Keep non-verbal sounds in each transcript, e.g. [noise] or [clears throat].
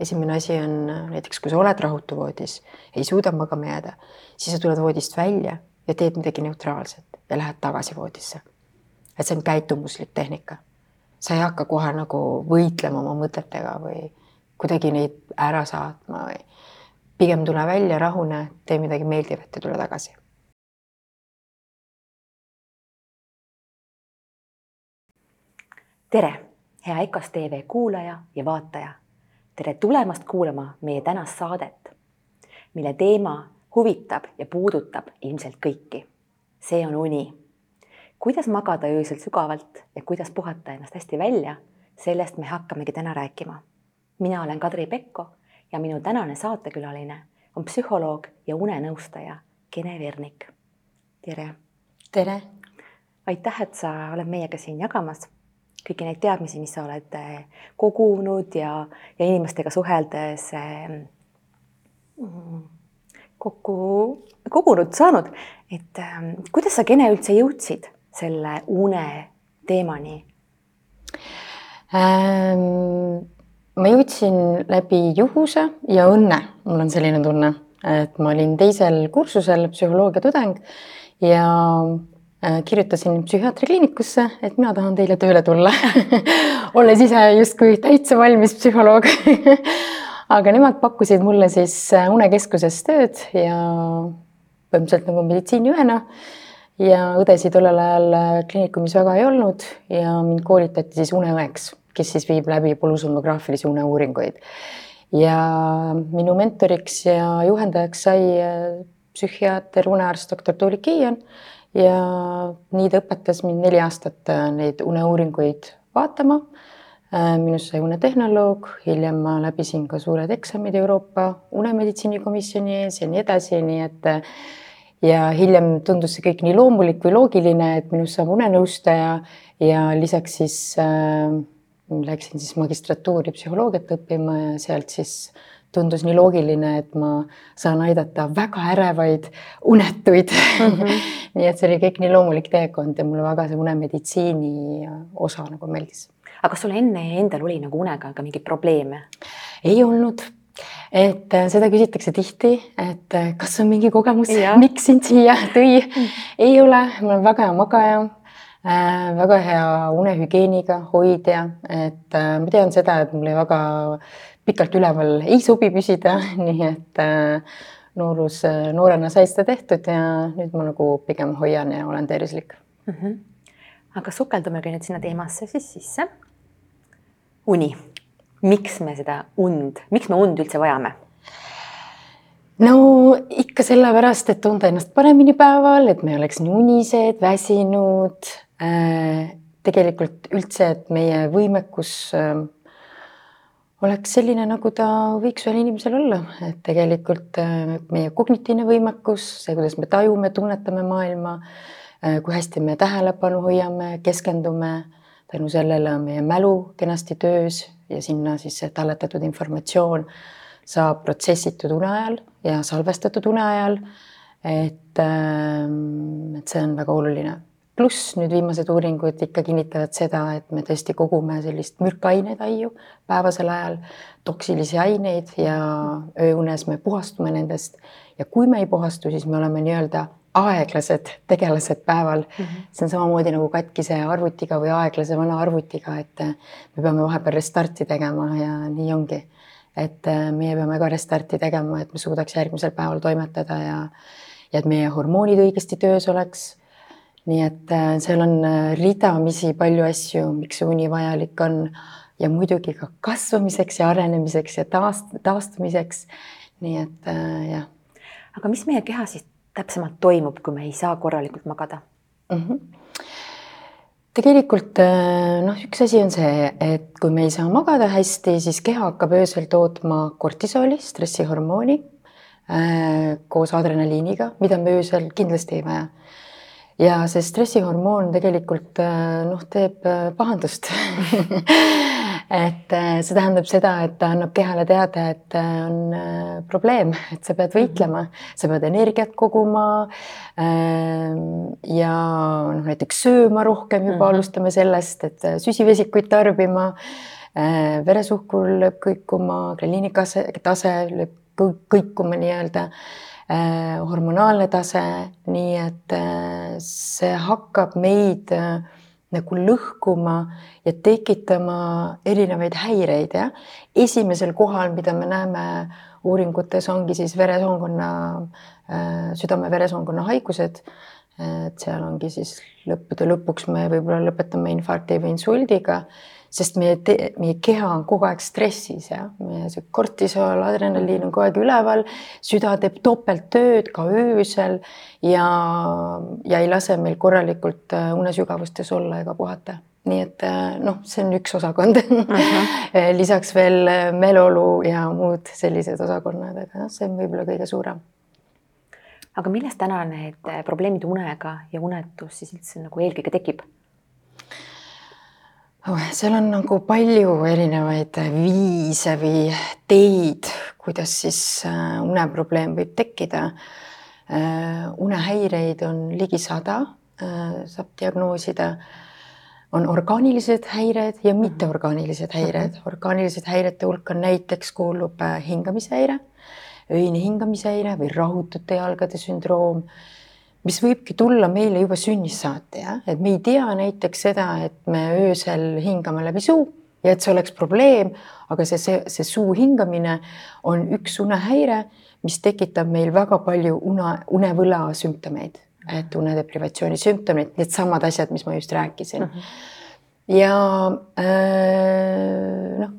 esimene asi on näiteks, kui sa oled rahutu voodis, ei suuda magama jääda, siis sa tuled voodist välja ja teed midagi neutraalset ja lähed tagasi voodisse. et see on käitumuslik tehnika. sa ei hakka kohe nagu võitlema oma mõtetega või kuidagi neid ära saatma või pigem tule välja, rahune, tee midagi meeldivat ja tule tagasi. tere, hea EKAS tv kuulaja ja vaataja. Tere tulemast kuulama meie tänast saadet, mille teema huvitab ja puudutab ilmselt kõiki. see on uni. kuidas magada öösel sügavalt ja kuidas puhata ennast hästi välja, sellest me hakkamegi täna rääkima. mina olen Kadri Pekko ja minu tänane saatekülaline on psühholoog ja unenõustaja Kene Vernik. tere. tere. aitäh, et sa oled meiega siin jagamas kõiki neid teadmisi, mis sa oled eh, kogunud ja, ja inimestega suheldes mm, kokku kogunud, saanud, et ähm, kuidas sa, Kene, üldse jõudsid selle une teemani ähm,? ma jõudsin läbi juhuse ja õnne, mul on selline tunne, et ma olin teisel kursusel psühholoogia tudeng ja kirjutasin psühhiaatrikliinikusse, et mina tahan teile tööle tulla. [laughs] Olles ise justkui täitsa valmis psühholoog. [laughs] Aga nemad pakkusid mulle siis äh, unekeskuses tööd ja põhimõtteliselt nagu meditsiiniõena ja õdesid tollel ajal äh, kliinikumis väga ei olnud. Ja mind koolitati siis uneõeks kes siis viib läbi polüsomnograafilisi uneuuringuid. ja minu mentoriks ja juhendajaks sai äh, psühhiaater, unearst, doktor Tuuli Kiian ja nii ta õpetas mind neli aastat äh, neid uneuuringuid vaatama. Äh, minust sai unetehnoloog, hiljem ma läbisin ka suured eksamid Euroopa unemeditsiinikomisjoni ees ja nii edasi, nii et ja hiljem tundus see kõik nii loomulik või loogiline, et minust saab unenõustaja ja lisaks siis äh, läksin siis magistratuuri psühholoogiat õppima ja sealt siis tundus nii loogiline, et ma saan aidata väga ärevaid unetuid mm. -hmm. [laughs] nii et see oli kõik nii loomulik teekond ja mulle väga see unemeditsiini osa nagu meeldis. aga kas sul enne endal oli nagu unega ka mingeid probleeme? ei olnud et äh, seda küsitakse tihti, et äh, kas on mingi kogemus, miks sind siia tõi mm. ei ole, ma olen väga hea magaja Äh, väga hea unehügieeniga hoidja, et äh, ma tean seda, et mul väga pikalt üleval ei sobi püsida, [laughs] nii et äh, noorus, noorena sai seda tehtud ja nüüd ma nagu pigem hoian ja olen tervislik mm. -hmm. aga sukeldumegi nüüd sinna teemasse siis sisse. uni, miks me seda und, miks me und üldse vajame? no ikka sellepärast, et tunda ennast paremini päeval, et me oleks nii unised, väsinud Äh, tegelikult üldse, et meie võimekus äh, oleks selline, nagu ta võiks ühel inimesel olla, et tegelikult äh, meie kognitiivne võimekus, see, kuidas me tajume, tunnetame maailma, kui hästi me tähelepanu hoiame, keskendume, tänu sellele on meie mälu kenasti töös ja sinna siis see talletatud informatsioon saab protsessitud une ajal ja salvestatud une ajal. et, et see on väga oluline pluss nüüd viimased uuringud ikka kinnitavad seda, et me tõesti kogume sellist mürkaineid aiu päevasel ajal, toksilisi aineid ja ööunes me puhastume nendest. ja kui me ei puhastu, siis me oleme nii-öelda aeglased tegelased päeval mm. -hmm. see on samamoodi nagu katkise arvutiga või aeglase vana arvutiga, et me peame vahepeal restarti tegema ja nii ongi. et meie peame ka restarti tegema, et me suudaks järgmisel päeval toimetada ja ja et meie hormoonid õigesti töös oleks nii et äh, seal on äh, ridamisi palju asju, miks see uni vajalik on ja muidugi ka kasvamiseks ja arenemiseks ja taast-, taastumiseks. nii et äh, jah. aga mis meie kehas siis täpsemalt toimub, kui me ei saa korralikult magada mm? -hmm tegelikult äh, noh, üks asi on see, et kui me ei saa magada hästi, siis keha hakkab öösel tootma kortisooli, stressihormooni koos adrenaliiniga, mida me öösel kindlasti ei vaja ja see stressihormoon tegelikult äh, noh, teeb äh, pahandust [laughs] et äh, see tähendab seda, et ta annab kehale teada, et on probleem, et sa pead võitlema, sa pead energiat koguma. Ähm, ja noh, näiteks sööma rohkem juba mm -hmm. alustame sellest, et süsivesikuid tarbima veresuhkur lööb kõikuma, greliini tase, tase lööb kõikuma nii-öelda hormonaalne tase, nii et see hakkab meid nagu lõhkuma ja tekitama erinevaid häireid, jah. esimesel kohal, mida me näeme uuringutes, ongi siis veresoonkonna, südame-veresoonkonna haigused et seal ongi siis lõppude lõpuks me võib-olla lõpetame infarkti või insuldiga, sest meie, meie keha on kogu aeg stressis ja meie see kortisool, adrenaliin on kogu aeg üleval, süda teeb topelttööd ka öösel ja, ja ei lase meil korralikult äh, unesügavustes olla ega puhata nii et äh, noh, see on üks osakond uh. [laughs] -huh. lisaks veel äh, meeleolu ja muud sellised osakonnad, aga noh, see on võib-olla kõige suurem aga millest täna need probleemid unega ja unetus siis üldse nagu eelkõige tekib? Oh,. seal on nagu palju erinevaid viise või teid, kuidas siis äh, uneprobleem võib tekkida. Äh, unehäireid on ligi sada, saab diagnoosida. on orgaanilised häired ja mitteorgaanilised häired. Mhm. orgaanilised häirete hulka näiteks kuulub hingamishäire öine hingamisehäire või rahutute jalgade sündroom, mis võibki tulla meile juba sünnist saati, jah, et me ei tea näiteks seda, et me öösel hingame läbi suu ja et see oleks probleem, aga see, see, see suu hingamine on üks unehäire, mis tekitab meil väga palju une, unevõla sümptomeid, et unedeprivatsiooni sümptomeid, needsamad asjad, mis ma just rääkisin mm. -hmm ja äh, noh,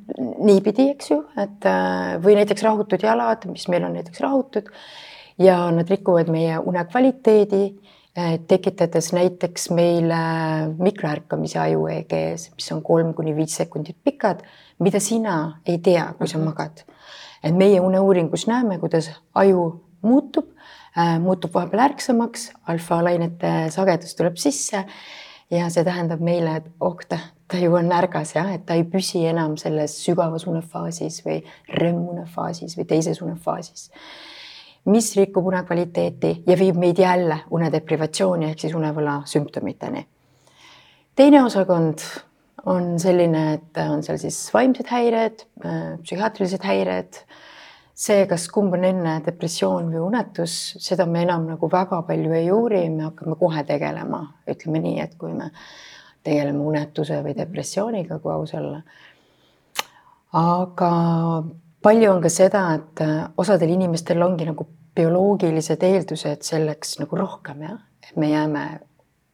niipidi, eks ju, et äh, või näiteks rahutud jalad, mis meil on näiteks rahutud ja nad rikuvad meie une kvaliteedi, äh, tekitades näiteks meile mikroärkamise aju EEG-s, mis on kolm kuni viis sekundit pikad, mida sina ei tea, kui sa mhm. magad. et meie uneuuringus näeme, kuidas aju muutub, muutub vahepeal ärksamaks, alfa-lainete sagedus tuleb sisse ja see tähendab meile, et oh, ta, ta ju on ärgas jah, et ta ei püsi enam selles sügavas unefaasis või REM-unefaasis või teises unefaasis, mis rikub une kvaliteeti ja viib meid jälle unedeprivatsiooni ehk siis unevõla sümptomiteni. teine osakond on selline, et on seal siis vaimsed häired, psühhiaatrilised häired see, kas kumb on enne depressioon või unetus, seda me enam nagu väga palju ei uuri, me hakkame kohe tegelema, ütleme nii, et kui me tegeleme unetuse või depressiooniga, kui aus olla. aga palju on ka seda, et osadel inimestel ongi nagu bioloogilised eeldused selleks nagu rohkem jah, et me jääme,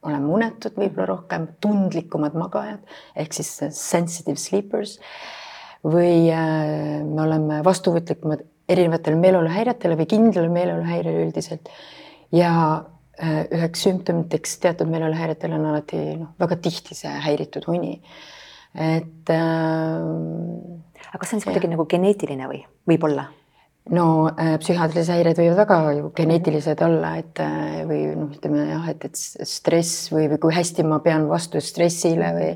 oleme unetud võib-olla rohkem, tundlikumad magajad ehk siis sensitive sleepers või äh, me oleme vastuvõtlikumad erinevatele meeleoluhäiretele või kindlale meeleoluhäirele üldiselt. ja äh, üheks sümptomiteks teatud meeleoluhäiretel on alati noh, väga tihti see häiritud uni. et äh,. aga kas see on siis kuidagi nagu geneetiline või võib-olla? No äh, psühhiaatrilised häired võivad väga ju geneetilised olla, et äh, või noh, ütleme jah, et, et stress või, või kui hästi ma pean vastu stressile või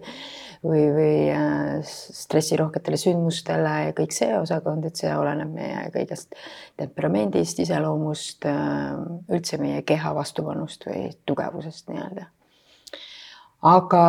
või, või äh, stressirohketele sündmustele ja kõik see osakond, et see oleneb meie kõigest temperamendist, iseloomust, üldse meie keha vastupanust või tugevusest nii-öelda. aga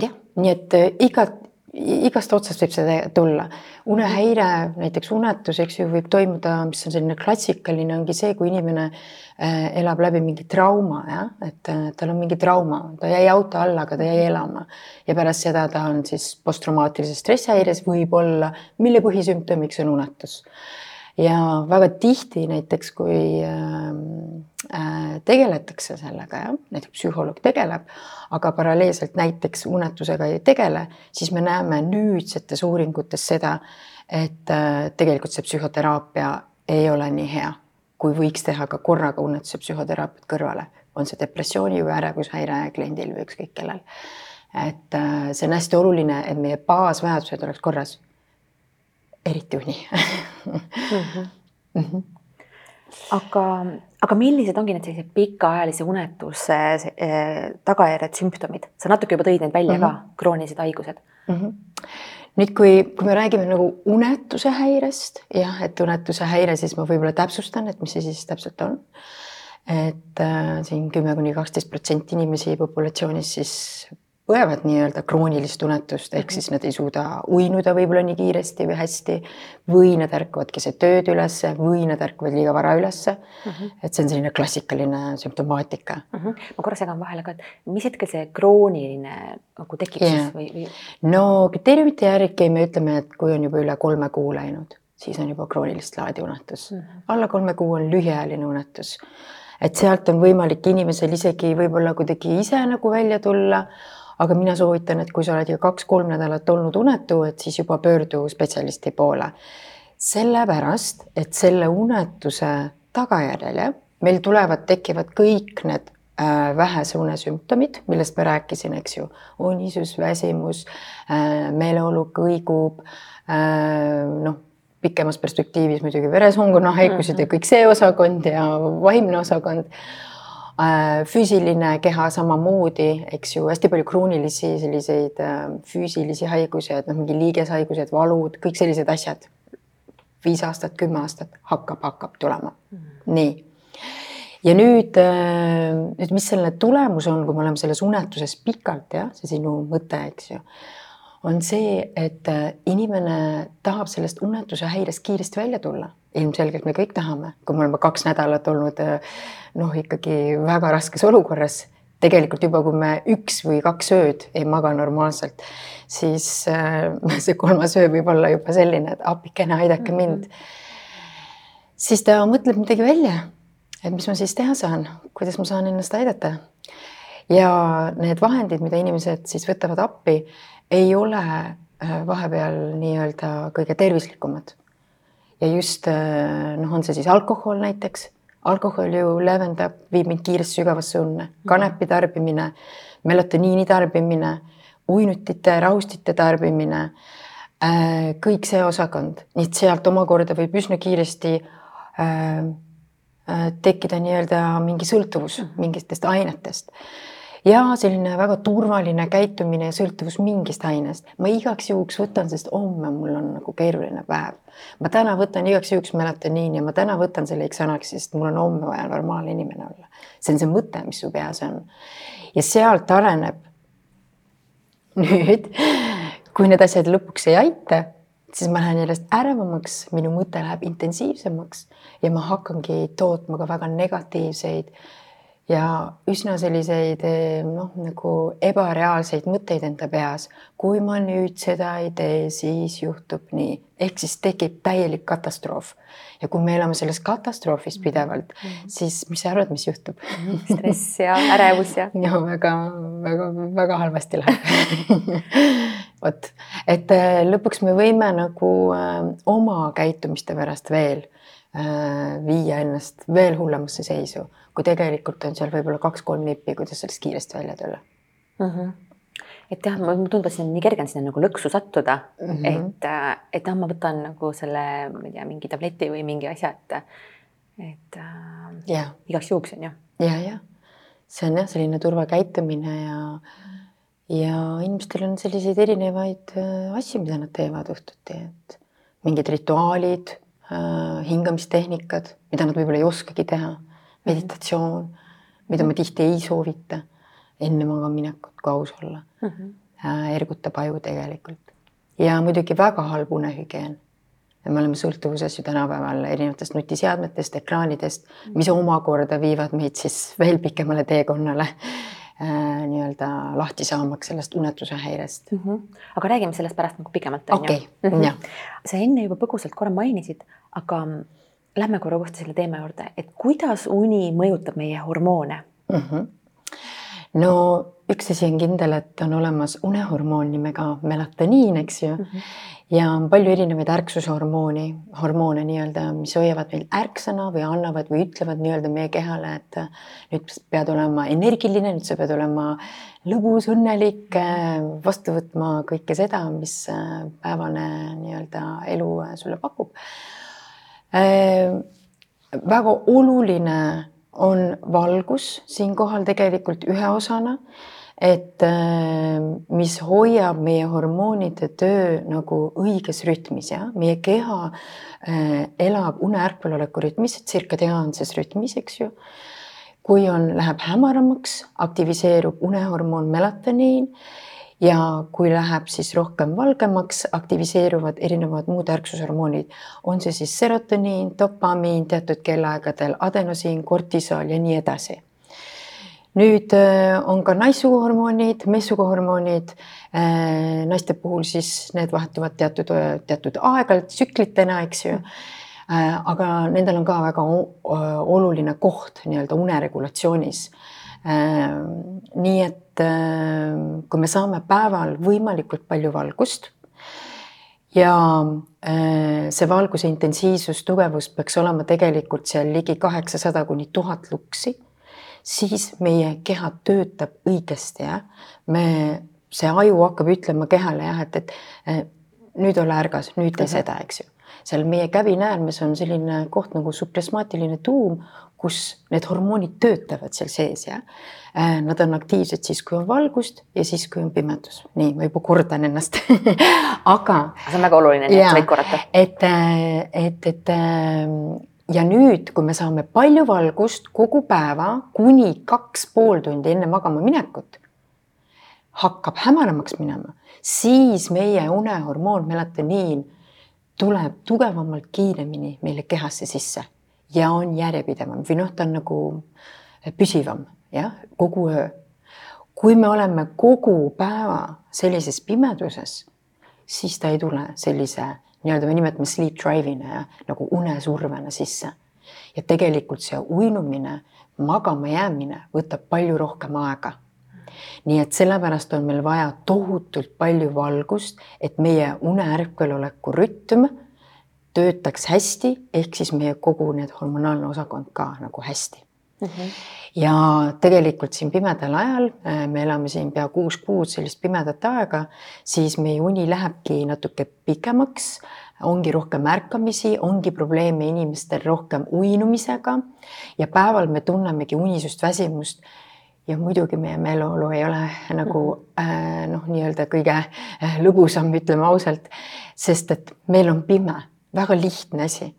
jah, nii et igat, igast otsast võib see tulla. Unehäire, näiteks unetus, eks ju, võib toimuda, mis on selline klassikaline, ongi see, kui inimene äh, elab läbi mingi trauma, jah, et äh, tal on mingi trauma, ta jäi auto alla, aga ta jäi elama. Ja pärast seda ta on siis posttraumaatilise stressihäires võib-olla, mille põhisümptomiks on unetus ja väga tihti näiteks, kui ähm, äh, tegeletakse sellega, jah, näiteks psühholoog tegeleb, aga paralleelselt näiteks unetusega ei tegele, siis me näeme nüüdsetes uuringutes seda, et äh, tegelikult see psühhoteraapia ei ole nii hea, kui võiks teha ka korraga unetuse psühhoteraapiat kõrvale, on see depressiooni või ärevushäire kliendil või ükskõik kellel. et äh, see on hästi oluline, et meie baasvajadused oleks korras eriti uni mm. -hmm. Mm -hmm. aga, aga millised ongi need sellised pikaajalise unetuse eh, tagajärjed, sümptomid, sa natuke juba tõid neid välja mm -hmm. ka, kroonilised haigused mm. -hmm. nüüd, kui, kui me räägime nagu unetuse häirest, jah, et unetuse häire, siis ma võib-olla täpsustan, et mis see siis täpselt on. et äh, siin kümme kuni kaksteist protsenti inimesi populatsioonis siis põevad nii-öelda kroonilist unetust, ehk siis nad ei suuda uinuda võib-olla nii kiiresti või hästi või nad ärkavad keset ööd ülesse või nad ärkavad liiga vara ülesse mm. -hmm. et see on selline klassikaline sümptomaatika mm. -hmm. ma korra segan vahele ka, et mis hetkel see krooniline nagu tekib yeah. siis või, või...? no kriteeriumite järgi me ütleme, et kui on juba üle kolme kuu läinud, siis on juba kroonilist laadi unetus mm. -hmm. alla kolme kuu on lühiajaline unetus et sealt on võimalik inimesel isegi võib-olla kuidagi ise nagu välja tulla aga mina soovitan, et kui sa oled ju kaks-kolm nädalat olnud unetu, et siis juba pöördu spetsialisti poole. sellepärast, et selle unetuse tagajärjel jah, meil tulevad, tekivad kõik need äh, vähese une sümptomid, millest ma rääkisin, eks ju, unisus, väsimus äh,, meeleolu kõigub äh,, noh, pikemas perspektiivis muidugi veresoonkonna haigused mm -hmm. ja kõik see osakond ja vaimne osakond füüsiline keha samamoodi, eks ju, hästi palju kroonilisi selliseid äh, füüsilisi haigusi, et noh, mingi liigeshaigused, valud, kõik sellised asjad. viis aastat, kümme aastat hakkab, hakkab tulema mm.. nii. ja nüüd, äh, nüüd, mis selle tulemus on, kui me oleme selles unetuses pikalt, jah, see sinu mõte, eks ju on see, et inimene tahab sellest unetuse häirest kiiresti välja tulla ilmselgelt me kõik tahame, kui me oleme kaks nädalat olnud noh, ikkagi väga raskes olukorras, tegelikult juba, kui me üks või kaks ööd ei maga normaalselt, siis äh, [laughs] see kolmas öö võib olla juba selline, et appikene, aidake mind mm. -hmm. siis ta mõtleb midagi välja, et mis ma siis teha saan, kuidas ma saan ennast aidata. ja need vahendid, mida inimesed siis võtavad appi, ei ole äh, vahepeal nii-öelda kõige tervislikumad. Ja just äh, noh, on see siis alkohol näiteks, alkohol ju leevendab, viib mind kiiresti sügavasse unne, mhm. kanepi tarbimine, melatoniini tarbimine, uinutite, rahustite tarbimine, äh, kõik see osakond, nii et sealt omakorda võib üsna kiiresti tekkida nii-öelda mingi sõltuvus mhm. mingitest ainetest ja selline väga turvaline käitumine ja sõltuvus mingist ainest. ma igaks juhuks võtan, sest homme mul on nagu keeruline päev. ma täna võtan igaks juhuks melatoniini ja ma täna võtan selle X-anaks, sest mul on homme vaja normaalne inimene olla. see on see mõte, mis su peas on. ja sealt areneb. [laughs] nüüd, kui need asjad lõpuks ei aita, siis ma lähen järjest ärevamaks, minu mõte läheb intensiivsemaks ja ma hakkangi tootma ka väga negatiivseid ja üsna selliseid eh, noh, nagu ebareaalseid mõtteid enda peas. kui ma nüüd seda ei tee, siis juhtub nii, ehk siis tekib täielik katastroof. ja kui me elame selles katastroofis mhm. pidevalt mm, -hmm. siis mis sa arvad, mis juhtub [laughs] stress ja ärevus ja. [laughs] ja väga-väga-väga halvasti läheb [laughs] vot, et eh, lõpuks me võime nagu äh, oma käitumiste pärast veel äh, viia ennast veel hullemasse seisu kui tegelikult on seal võib-olla kaks-kolm nippi, kuidas sellest kiiresti välja tulla mm. -hmm et jah, mulle tundub, et see on nii kerge on sinna nagu lõksu sattuda mm, -hmm. et, äh, et noh, ma võtan nagu selle, ma ei tea, mingi tableti või mingi asja, et, et yeah. äh, igaks juhuks on ju. ja, jah, see on jah, selline turvakäitumine ja, ja inimestel on selliseid erinevaid äh, asju, mida nad teevad õhtuti, et mingid rituaalid, hingamistehnikad, mida nad võib-olla ei oskagi teha meditatsioon, mida ma tihti ei soovita enne magamaminekut, kui aus olla mm. -hmm. ergutab aju tegelikult ja muidugi väga halb unehügieen. me oleme sõltuvuses ju tänapäeval erinevatest nutiseadmetest, ekraanidest, mis omakorda viivad meid siis veel pikemale teekonnale äh, nii-öelda lahti saamaks sellest unetuse häirest mm. -hmm. aga räägime sellest pärast nagu pikemalt. okei jah. sa enne juba põgusalt korra mainisid, aga lähme korra uuesti selle teema juurde, et kuidas uni mõjutab meie hormoone mm? -hmm. no üks asi on kindel, et on olemas unehormoon nimega melatoniin, eks ju mm. -hmm. ja on palju erinevaid ärksushormooni, hormoone nii-öelda, mis hoiavad meil ärksõna või annavad või ütlevad nii-öelda meie kehale, et nüüd pead olema energiline, nüüd sa pead olema lõbus, õnnelik, vastu võtma kõike seda, mis päevane nii-öelda elu sulle pakub Äh, väga oluline on valgus siinkohal tegelikult ühe osana, et äh, mis hoiab meie hormoonide töö nagu õiges rütmis ja meie keha äh, elab une ärkveloleku rütmis, tsirkadiaanses rütmis, eks ju. Kui on, läheb hämaramaks, aktiviseerub unehormoon melatoniin ja kui läheb siis rohkem valgemaks, aktiviseeruvad erinevad muud ärksushormoonid, on see siis serotoniin, dopamiin teatud kellaaegadel, adenosiin, kortisool ja nii edasi nüüd äh, on ka naissuguhormoonid, meessuguhormoonid. Äh, naiste puhul siis need vahetuvad teatud, teatud aeg-ajalt tsüklitena, eks ju. Äh, aga nendel on ka väga oluline koht nii-öelda uneregulatsioonis. nii et kui me saame päeval võimalikult palju valgust ja see valguse intensiivsus, tugevus peaks olema tegelikult seal ligi kaheksasada kuni tuhat luksi siis meie keha töötab õigesti, jah. me, see aju hakkab ütlema kehale jah, et, et nüüd ole ärgas, nüüd tee seda, eks ju. seal meie kävinäärmes on selline koht nagu supresmaatiline tuum, kus need hormoonid töötavad seal sees ja nad on aktiivsed siis, kui on valgust ja siis, kui on pimedus. nii, ma juba kordan ennast [laughs] aga. see on väga oluline, nii et võid korrata. et, et, et ja nüüd, kui me saame palju valgust kogu päeva kuni kaks pool tundi enne magama minekut, hakkab hämaramaks minema, siis meie unehormoon melatoniin tuleb tugevamalt, kiiremini meile kehasse sisse ja on järjepidevam või noh, ta on nagu püsivam jah, kogu öö. kui me oleme kogu päeva sellises pimeduses, siis ta ei tule sellise nii-öelda me nimetame sleep drive'ina ja nagu unesurvena sisse. ja tegelikult see uinumine, magama jäämine võtab palju rohkem aega. nii et sellepärast on meil vaja tohutult palju valgust, et meie uneärkveloleku rütm töötaks hästi, ehk siis meie kogu need hormonaalne osakond ka nagu hästi mm. -hmm. ja tegelikult siin pimedal ajal, äh, me elame siin pea kuus kuud sellist pimedat aega, siis meie uni lähebki natuke pikemaks, ongi rohkem ärkamisi, ongi probleeme inimestel rohkem uinumisega ja päeval me tunnemegi unisust, väsimust ja muidugi meie meeleolu ei ole nagu mhm. äh, noh, nii-öelda kõige äh, lõbusam, ütleme ausalt, sest et meil on pime, väga lihtne asi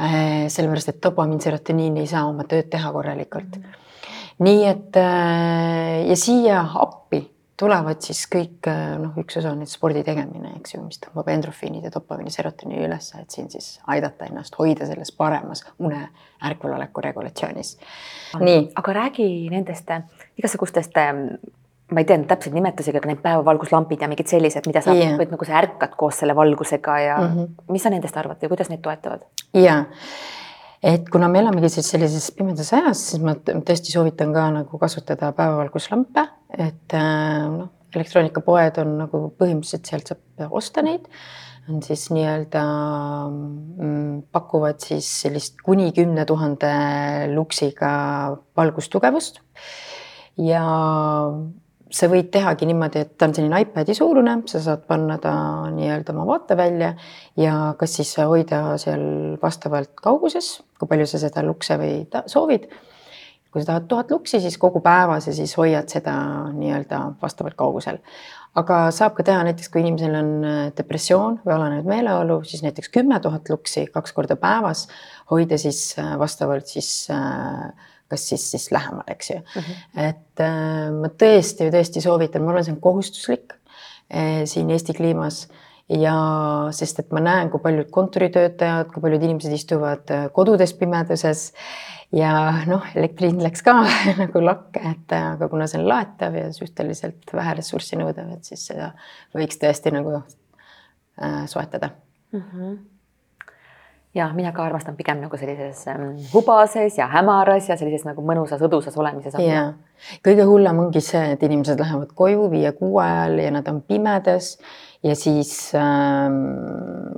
Äh, sellepärast et dopamiin, serotoniin ei saa oma tööd teha korralikult mm. -hmm. nii et äh, ja siia appi tulevad siis kõik äh, noh, üks osa on nüüd spordi tegemine, eks ju, mis tõmbab endrofiinid ja dopamiini, serotoniini üles, et siin siis aidata ennast hoida selles paremas une ärkveloleku regulatsioonis. nii, aga räägi nendest igasugustest ma ei tea täpseid nimetusi, aga need päevavalguslampid ja mingid sellised, mida sa yeah. nagu sa ärkad koos selle valgusega ja mm -hmm. mis sa nendest arvad ja kuidas need toetavad? ja, et kuna me elamegi siis sellises pimedas ajas, siis ma tõesti soovitan ka nagu kasutada päevavalguslampe, et äh, noh, elektroonikapoed on nagu põhimõtteliselt sealt saab osta neid on siis nii-öelda mm, pakuvad siis sellist kuni kümne tuhande luksiga valgustugevust ja sa võid tehagi niimoodi, et ta on selline iPadi suurune, sa saad panna ta nii-öelda oma vaatevälja ja kas siis hoida seal vastavalt kauguses, kui palju sa seda lukse või soovid. kui sa tahad tuhat luksi, siis kogu päevas ja siis hoiad seda nii-öelda vastavalt kaugusel. aga saab ka teha näiteks, kui inimesel on äh, depressioon või alanenud meeleolu, siis näiteks kümme tuhat luksi kaks korda päevas hoida siis äh, vastavalt siis äh, kas siis, siis lähemal, eks ju mm. -hmm. et äh, ma tõesti, tõesti soovitan, ma arvan, see on kohustuslik äh, siin Eesti kliimas ja sest et ma näen, kui paljud kontoritöötajad, kui paljud inimesed istuvad äh, kodudes pimeduses ja noh, elektri hind läks ka [laughs] nagu lakke, et äh, aga kuna see on laetav ja suhteliselt vähe ressurssi nõudev, et siis seda võiks tõesti nagu äh, soetada mm. -hmm ja mina ka armastan pigem nagu sellises ähm, hubases ja hämaras ja sellises nagu mõnusas õdusas olemises. ja kõige hullem ongi see, et inimesed lähevad koju viie-kuue ajal ja nad on pimedas ja siis ähm,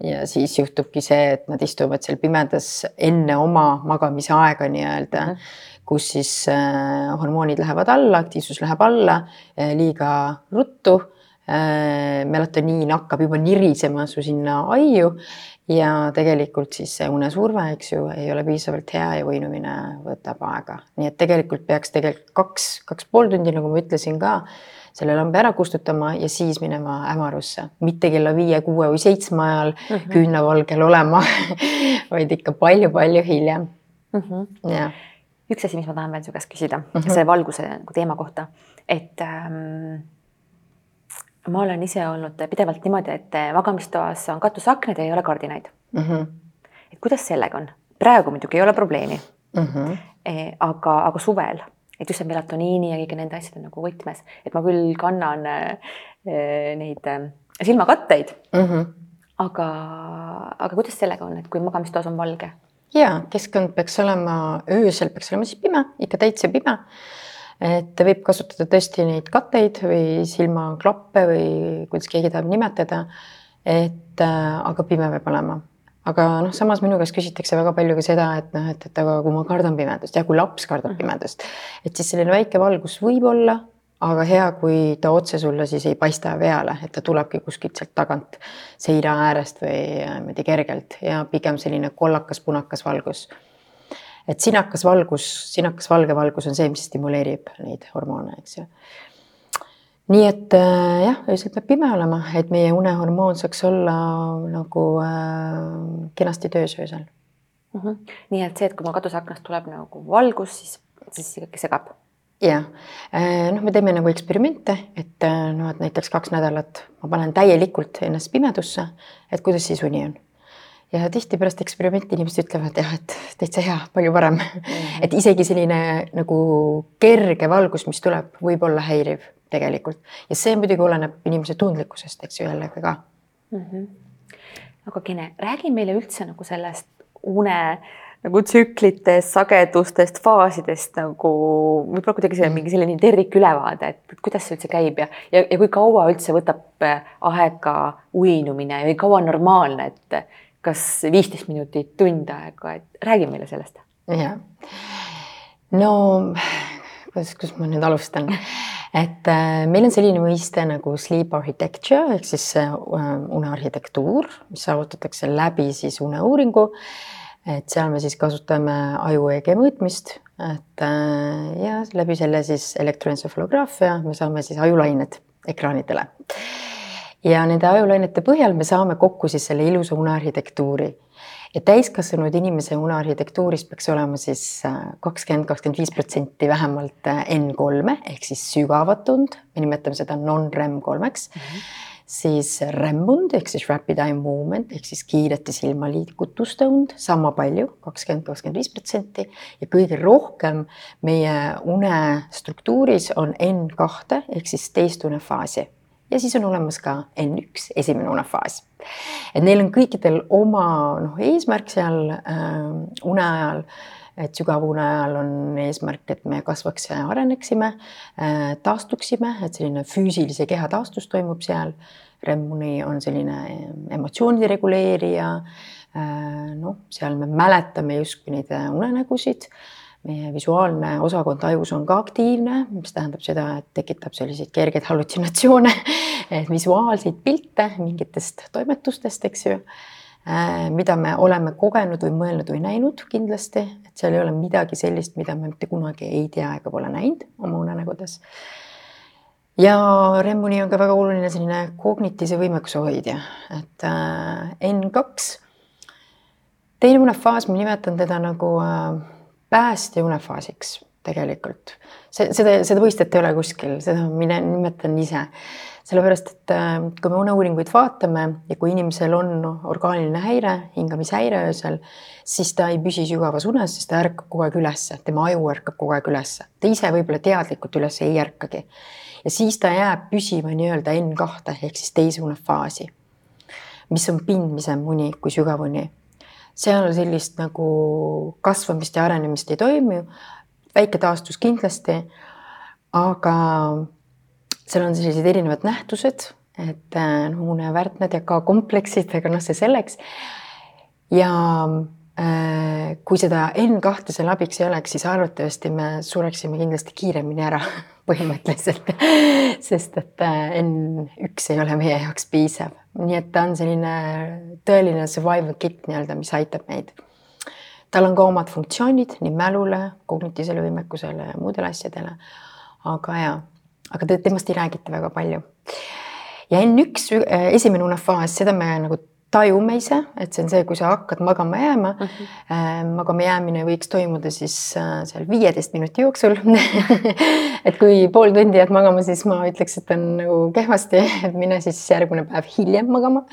ja siis juhtubki see, et nad istuvad seal pimedas enne oma magamise aega nii-öelda mm, -hmm. kus siis äh, hormoonid lähevad alla, aktiivsus läheb alla äh, liiga ruttu äh,. melatoniin hakkab juba nirisema su sinna aiu ja tegelikult siis see unesurve, eks ju, ei ole piisavalt hea ja uinumine võtab aega, nii et tegelikult peaks tegelikult kaks, kaks pool tundi, nagu ma ütlesin ka, selle lambi ära kustutama ja siis minema hämarusse, mitte kella viie, kuue või seitsme ajal mm -hmm. küünlavalgel olema [laughs] vaid ikka palju-palju hiljem mm. -hmm. Ja. üks asi, mis ma tahan veel su käest küsida mm. -hmm. selle valguse nagu teema kohta, et ähm, ma olen ise olnud pidevalt niimoodi, et magamistoas on katusaknad ja ei ole kardinaid. mm. -hmm. et kuidas sellega on? praegu muidugi ei ole probleemi Mm -hmm. Eh, aga, aga suvel, et just see melatoniini ja kõigi nende asjade nagu võtmes, et ma küll kannan äh, neid äh, silmakatteid, Mm -hmm. aga, aga kuidas sellega on, et kui magamistoas on valge? ja keskkond peaks olema, öösel peaks olema siis pime, ikka täitsa pime. Et võib kasutada tõesti neid katteid või silmaklappe või kuidas keegi tahab nimetada. et äh, aga pime peab olema aga noh, samas minu käest küsitakse väga palju ka seda, et noh, et, et aga kui ma kardan pimedust ja kui laps kardab pimedust, et siis selline väike valgus võib olla, aga hea, kui ta otse sulle siis ei paista peale, et ta tulebki kuskilt sealt tagant seina äärest või äh, niimoodi kergelt ja pigem selline kollakas-punakas valgus. Et sinakas valgus, sinakas valge valgus on see, mis stimuleerib neid hormoone, eks ju nii et äh, jah, öösel peab pime olema, et meie unehormoon saaks olla nagu äh, kenasti töös öösel mm. -hmm. nii et see, et kui mul katusaknast tuleb nagu valgus, siis, siis ikkagi segab. jah, noh, me teeme nagu eksperimente, et noh, et näiteks kaks nädalat ma panen täielikult ennast pimedusse, et kuidas siis uni on. Ja tihti pärast eksperimenti inimesed ütlevad jah, et täitsa hea, palju parem mm. -hmm. et isegi selline nagu kerge valgus, mis tuleb, võib olla häiriv tegelikult ja see muidugi oleneb inimese tundlikkusest, eks ju jällegi ka mm. -hmm. aga Kene, räägi meile üldse nagu sellest une nagu tsüklitest, sagedustest, faasidest nagu võib-olla kuidagi see mingi selline tervikülevaade, et kuidas see üldse käib ja, ja, ja kui kaua üldse võtab aega uinumine või kaua on normaalne, et kas viisteist minutit, tund aega, et räägi meile sellest. jah, no kuidas, kus ma nüüd alustan et äh, meil on selline mõiste nagu sleep architecture ehk siis äh, unearhitektuur, mis saavutatakse läbi siis uneuuringu. et seal me siis kasutame aju EG mõõtmist, et äh, ja läbi selle siis elektroensefalograafia me saame siis ajulained ekraanidele. Ja nende ajulainete põhjal me saame kokku siis selle ilusa unearhitektuuri. Ja täiskasvanud inimese unearhitektuurist peaks olema siis kakskümmend, kakskümmend viis protsenti vähemalt N3-e ehk siis sügavat und, me nimetame seda non-REM kolmeks. Mm. -hmm. siis REM-und ehk siis rapid eye movement ehk siis kiirete silmaliigutuste und, sama palju, kakskümmend, kakskümmend viis protsenti. Ja kõige rohkem meie unestruktuuris on N2 ehk siis teist unefaasi ja siis on olemas ka N1, esimene unefaas. et neil on kõikidel oma noh, eesmärk seal äh, une ajal, et sügavune ajal on eesmärk, et me kasvaks ja areneksime äh,, taastuksime, et selline füüsilise keha taastus toimub seal. REM-uni on selline emotsioonide reguleerija äh,. noh, seal me mäletame justkui neid unenägusid meie visuaalne osakond ajus on ka aktiivne, mis tähendab seda, et tekitab selliseid kergeid hallutsinatsioone, [laughs] visuaalseid pilte mingitest toimetustest, eks ju, mida me oleme kogenud või mõelnud või näinud kindlasti, et seal ei ole midagi sellist, mida me mitte kunagi ei tea ega pole näinud oma unenägudes. ja Remmuni on ka väga oluline selline kognitiivse võimekuse hoidja, et N2, teine unefaas, ma nimetan teda nagu äh, päästja unefaasiks tegelikult. see, seda, seda mõistet ei ole kuskil, seda mina nimetan ise. sellepärast, et kui me uneuuringuid vaatame ja kui inimesel on orgaaniline häire, hingamishäire öösel, siis ta ei püsi sügavas unes, sest ta ärkab kogu aeg ülesse, tema aju ärkab kogu aeg ülesse. ta ise võib-olla teadlikult üles ei ärkagi. ja siis ta jääb püsima nii-öelda N2 ehk siis teise unefaasi, mis on pindmisem uni kui sügavuni seal sellist nagu kasvamist ja arenemist ei toimu. väike taastus kindlasti. aga seal on sellised erinevad nähtused, et noh, unevärtnad ja ka kompleksid, aga noh, see selleks. ja äh, kui seda N2 seal abiks ei oleks, siis arvatavasti me sureksime kindlasti kiiremini ära [laughs] põhimõtteliselt, [laughs] sest et N1 ei ole meie jaoks piisav, nii et ta on selline tõeline survival kit nii-öelda, mis aitab meid. tal on ka omad funktsioonid nii mälule, kognitiivsele võimekusele ja muudele asjadele. aga ja, aga temast ei räägita väga palju. ja N1 esimene unefaas, seda me nagu tajume ise, et see on see, kui sa hakkad magama jääma mm. -hmm. magama jäämine võiks toimuda siis äh, seal viieteist minuti jooksul [laughs] et kui pool tundi jääd magama, siis ma ütleks, et on nagu kehvasti, et mine siis järgmine päev hiljem magama.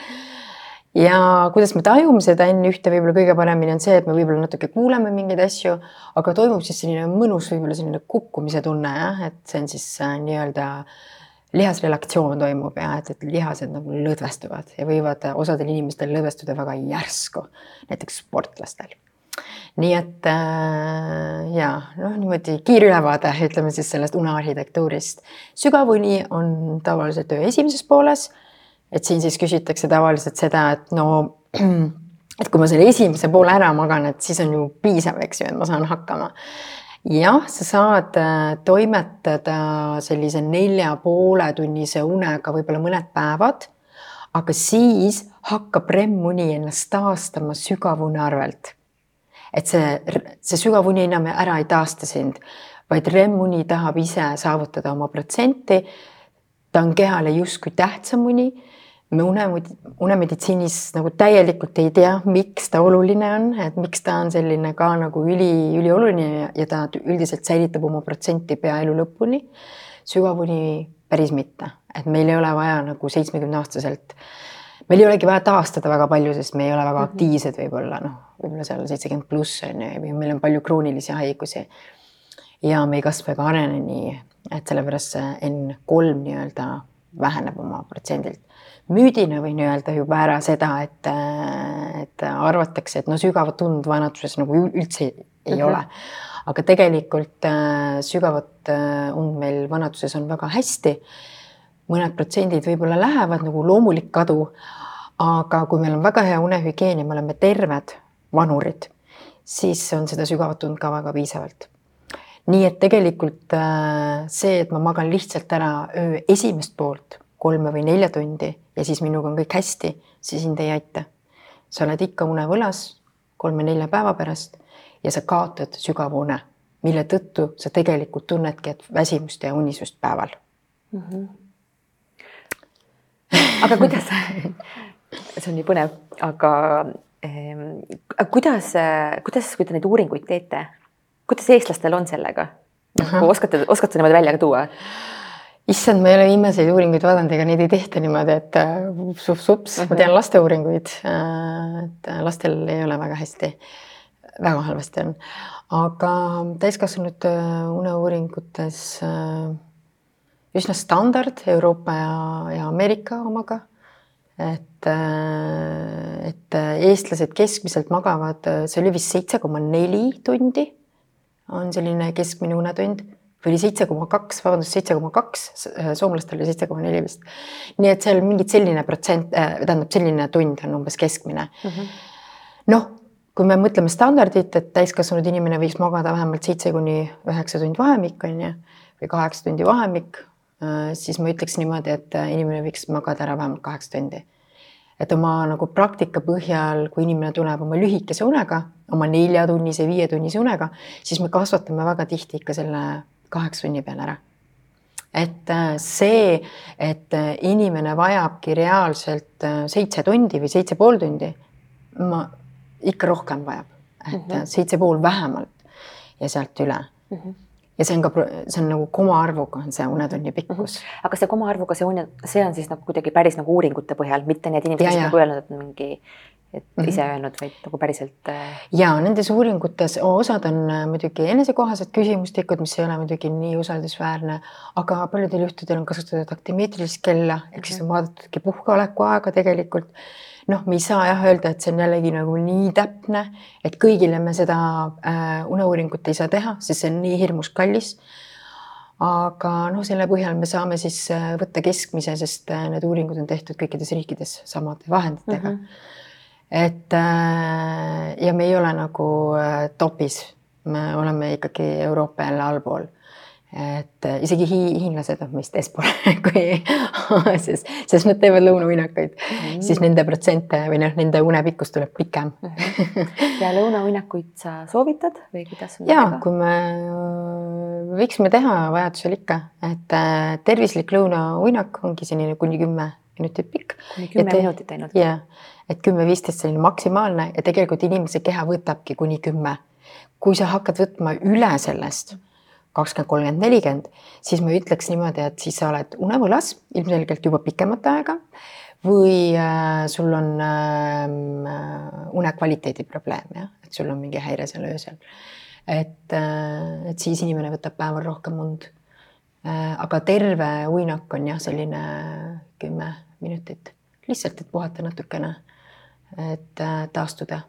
ja kuidas me tajume seda enne ühte võib-olla kõige paremini on see, et me võib-olla natuke kuuleme mingeid asju, aga toimub siis selline mõnus, võib-olla selline kukkumise tunne jah, et see on siis äh, nii-öelda äh, lihasrelaktsioon toimub ja et, et lihased nagu lõdvestuvad ja võivad osadel inimestel lõdvestuda väga järsku, näiteks sportlastel. nii et äh, ja noh, niimoodi kiirülevaade, ütleme siis sellest unearhitektuurist. sügav uni on tavaliselt öö esimeses pooles. et siin siis küsitakse tavaliselt seda, et no [clears throat] et kui ma selle esimese poole ära magan, et siis on ju piisav, eks ju, et ma saan hakkama jah, sa saad äh, toimetada sellise nelja poole tunnise unega võib-olla mõned päevad, aga siis hakkab REM-uni ennast taastama sügavune arvelt. et see, see sügavuni enam ära ei taasta sind, vaid REM-uni tahab ise saavutada oma protsenti. ta on kehale justkui tähtsam uni me une, unemeditsiinis nagu täielikult ei tea, miks ta oluline on, et miks ta on selline ka nagu üli, ülioluline ja, ja ta üldiselt säilitab oma protsenti pea elu lõpuni. sügavuni päris mitte, et meil ei ole vaja nagu seitsmekümne aastaselt, meil ei olegi vaja taastada väga palju, sest me ei ole väga mhm. aktiivsed võib-olla noh, võib-olla seal seitsekümmend pluss on ju, või meil on palju kroonilisi haigusi. ja me ei kasva ega arene nii, et sellepärast see N3 nii-öelda väheneb oma protsendilt müüdina võin öelda juba ära seda, et, et arvatakse, et no sügavat und vanaduses nagu üldse ei mm -hmm. ole. aga tegelikult äh, sügavat äh, und meil vanaduses on väga hästi. mõned protsendid võib-olla lähevad nagu loomulik kadu. aga kui meil on väga hea unehügieen ja me oleme terved vanurid, siis on seda sügavat und ka väga piisavalt nii et tegelikult äh, see, et ma magan lihtsalt ära öö esimest poolt kolme või nelja tundi ja siis minuga on kõik hästi, see sind ei aita. sa oled ikka unevõlas kolme-nelja päeva pärast ja sa kaotad sügava une, mille tõttu sa tegelikult tunnedki, et väsimust ja unisust päeval mm. -hmm. aga kuidas [laughs] see on nii põnev, aga eh, kuidas, kuidas, kui te neid uuringuid teete, kuidas eestlastel on sellega? oskate, oskate niimoodi välja ka tuua? Issand, ma ei ole viimaseid uuringuid vaadanud, ega neid ei tehta niimoodi, et sups-sups uh, -huh. ma tean laste uuringuid. Äh, et äh, lastel ei ole väga hästi, väga halvasti on, aga täiskasvanute äh, uneuuringutes üsna standard Euroopa ja, ja Ameerika omaga. et, et eestlased keskmiselt magavad, see oli vist seitse koma neli tundi on selline keskmine unetund või oli seitse koma kaks, vabandust, seitse koma kaks, soomlastel oli seitse koma neli vist. nii et seal mingit selline protsent äh,, tähendab selline tund on umbes keskmine. Mm -hmm.. noh, kui me mõtleme standardit, et täiskasvanud inimene võiks magada vähemalt seitse kuni üheksa tundi vahemik on ju, või kaheksa tundi vahemik äh,, siis ma ütleks niimoodi, et äh, inimene võiks magada ära vähemalt kaheksa tundi. Et oma nagu praktika põhjal, kui inimene tuleb oma lühikese unega, oma neljatunnise, viietunnise unega, siis me kasvatame väga tihti ikka selle kaheksa tunni peale ära. et äh, see, et äh, inimene vajabki reaalselt äh, seitse tundi või seitse pool tundi, ma ikka rohkem vajab, et mm -hmm. seitse pool vähemalt ja sealt üle mm. -hmm ja see on ka, see on nagu komaarvuga on see unetunni pikkus mm. -hmm. aga see komaarvuga see une, see on siis nagu kuidagi päris nagu uuringute põhjal, mitte need inimesed, kes nagu öelnud, et mingi et mm -hmm. ise öelnud, vaid nagu päriselt. Äh, ja nendes uuringutes osad on äh, muidugi enesekohased küsimustikud, mis ei ole muidugi nii usaldusväärne, aga paljudel juhtudel on kasutatud aktimeetrilist kella ehk siis on mhm. vaadatudki puhkeoleku aega tegelikult. noh, me ei saa jah öelda, et see on jällegi nagu nii täpne, et kõigile me seda äh, uneuuringut ei saa teha, sest see on nii hirmus kallis aga noh, selle põhjal me saame siis äh, võtta keskmise, sest need uuringud on tehtud kõikides riikides samade vahenditega mm. -hmm et äh, ja me ei ole nagu äh, topis, me oleme ikkagi Euroopa jälle allpool. et äh, isegi hi hiinlased on meist eespool [laughs] kui Aasias, sest nad teevad lõunauinakuid mm, siis nende protsente või noh, nende unepikkus tuleb pikem ja lõunauinakuid sa soovitad või kuidas? ja kui me võiksime teha vajadusel ikka, et tervislik lõunauinak ongi selline kuni kümme minutit pikk. kümme minutit ainult. jah, et kümme-viisteist selline maksimaalne ja tegelikult inimese keha võtabki kuni kümme. kui sa hakkad võtma üle sellest kakskümmend, kolmkümmend, nelikümmend, siis ma ütleks niimoodi, et siis sa oled unevõlas ilmselgelt juba pikemat aega või äh, sul on äh, unekvaliteedi probleem jah, et sul on mingi häire seal öösel. et äh,, et siis inimene võtab päeval rohkem und aga terve uinak on jah, selline kümme minutit, lihtsalt, et puhata natukene, et äh, taastuda.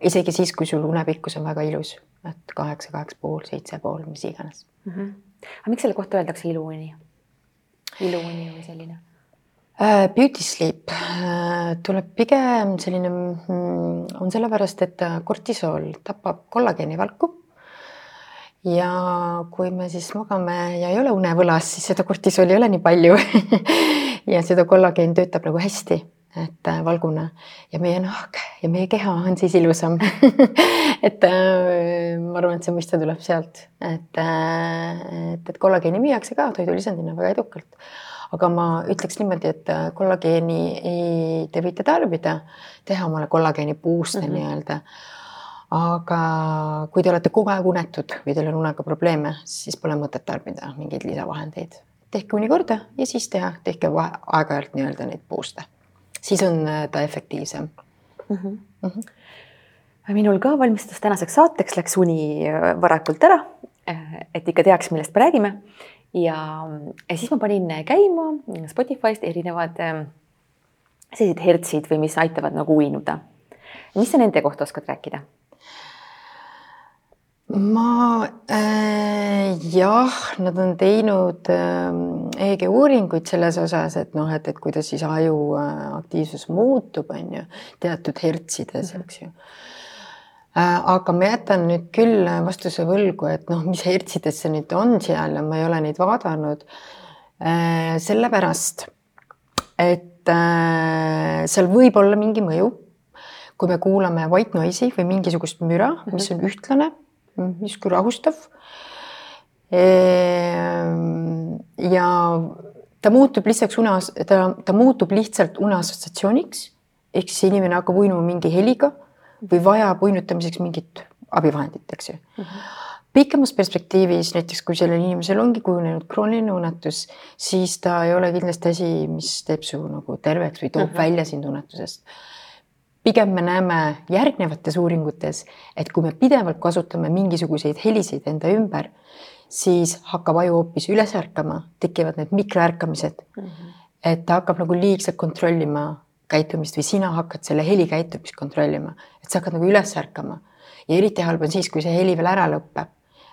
isegi siis, kui sul unepikkus on väga ilus, et kaheksa, kaheksa pool, seitse pool, mis iganes mm. -hmm. aga miks selle kohta öeldakse iluuni? iluuni või selline Äh, beauty sleep äh, tuleb pigem selline, mm, on sellepärast, et kortisool tapab kollageeni valku. Ja kui me siis magame ja ei ole unevõlas, siis seda kortisooli ei ole nii palju [laughs] ja seda kollageen töötab nagu hästi, et äh, valguna ja meie nahk ja meie keha on siis ilusam [laughs] et ma arvan, et see mõiste tuleb sealt, et, et, et kollageeni müüakse ka toidulisandina väga edukalt aga ma ütleks niimoodi, et äh, kollageeni ei, te võite tarbida, teha omale kollageeni booster mm -hmm. nii-öelda. Aga kui te olete kogu aeg unetud või teil on unega probleeme, siis pole mõtet tarbida mingeid lisavahendeid. tehke uni korda ja siis teha, tehke aeg-ajalt nii-öelda neid boost'e, siis on äh, ta efektiivsem mm. -hmm. Mm -hmm minul ka valmistus tänaseks saateks, läks uni äh, varakult ära, et ikka teaks, millest me räägime ja, ja siis ma panin käima Spotify'st erinevad ähm, sellised hertsid või mis aitavad nagu uinuda. mis sa nende kohta oskad rääkida? Ma äh, jah, nad on teinud äh, EEG uuringuid selles osas, et noh, et, et kuidas siis aju äh, aktiivsus muutub, on ju, teatud hertsides, eks ju. Äh, aga ma jätan nüüd küll vastuse võlgu, et noh, mis hertsides see nüüd on seal ja ma ei ole neid vaadanud. Äh, sellepärast, et äh, seal võib olla mingi mõju, kui me kuulame white noise'i või mingisugust müra, mis on ühtlane, justkui rahustav. ja ta muutub lihtsalt une, ta, ta muutub lihtsalt une assotsiatsiooniks ehk siis inimene hakkab uinuma mingi heliga või vajab uinutamiseks mingit abivahendit, eks ju mm. -hmm pikemas perspektiivis näiteks, kui sellel inimesel ongi kujunenud krooniline unetus, siis ta ei ole kindlasti asi, mis teeb su nagu terveks või toob mm -hmm. välja sind unetusest. Pigem me näeme järgnevates uuringutes, et kui me pidevalt kasutame mingisuguseid helisid enda ümber, siis hakkab aju hoopis üles ärkama, tekivad need mikroärkamised mm. -hmm. et ta hakkab nagu liigselt kontrollima käitumist või sina hakkad selle heli käitumist kontrollima, et sa hakkad nagu üles ärkama. ja eriti halb on siis, kui see heli veel ära lõpeb.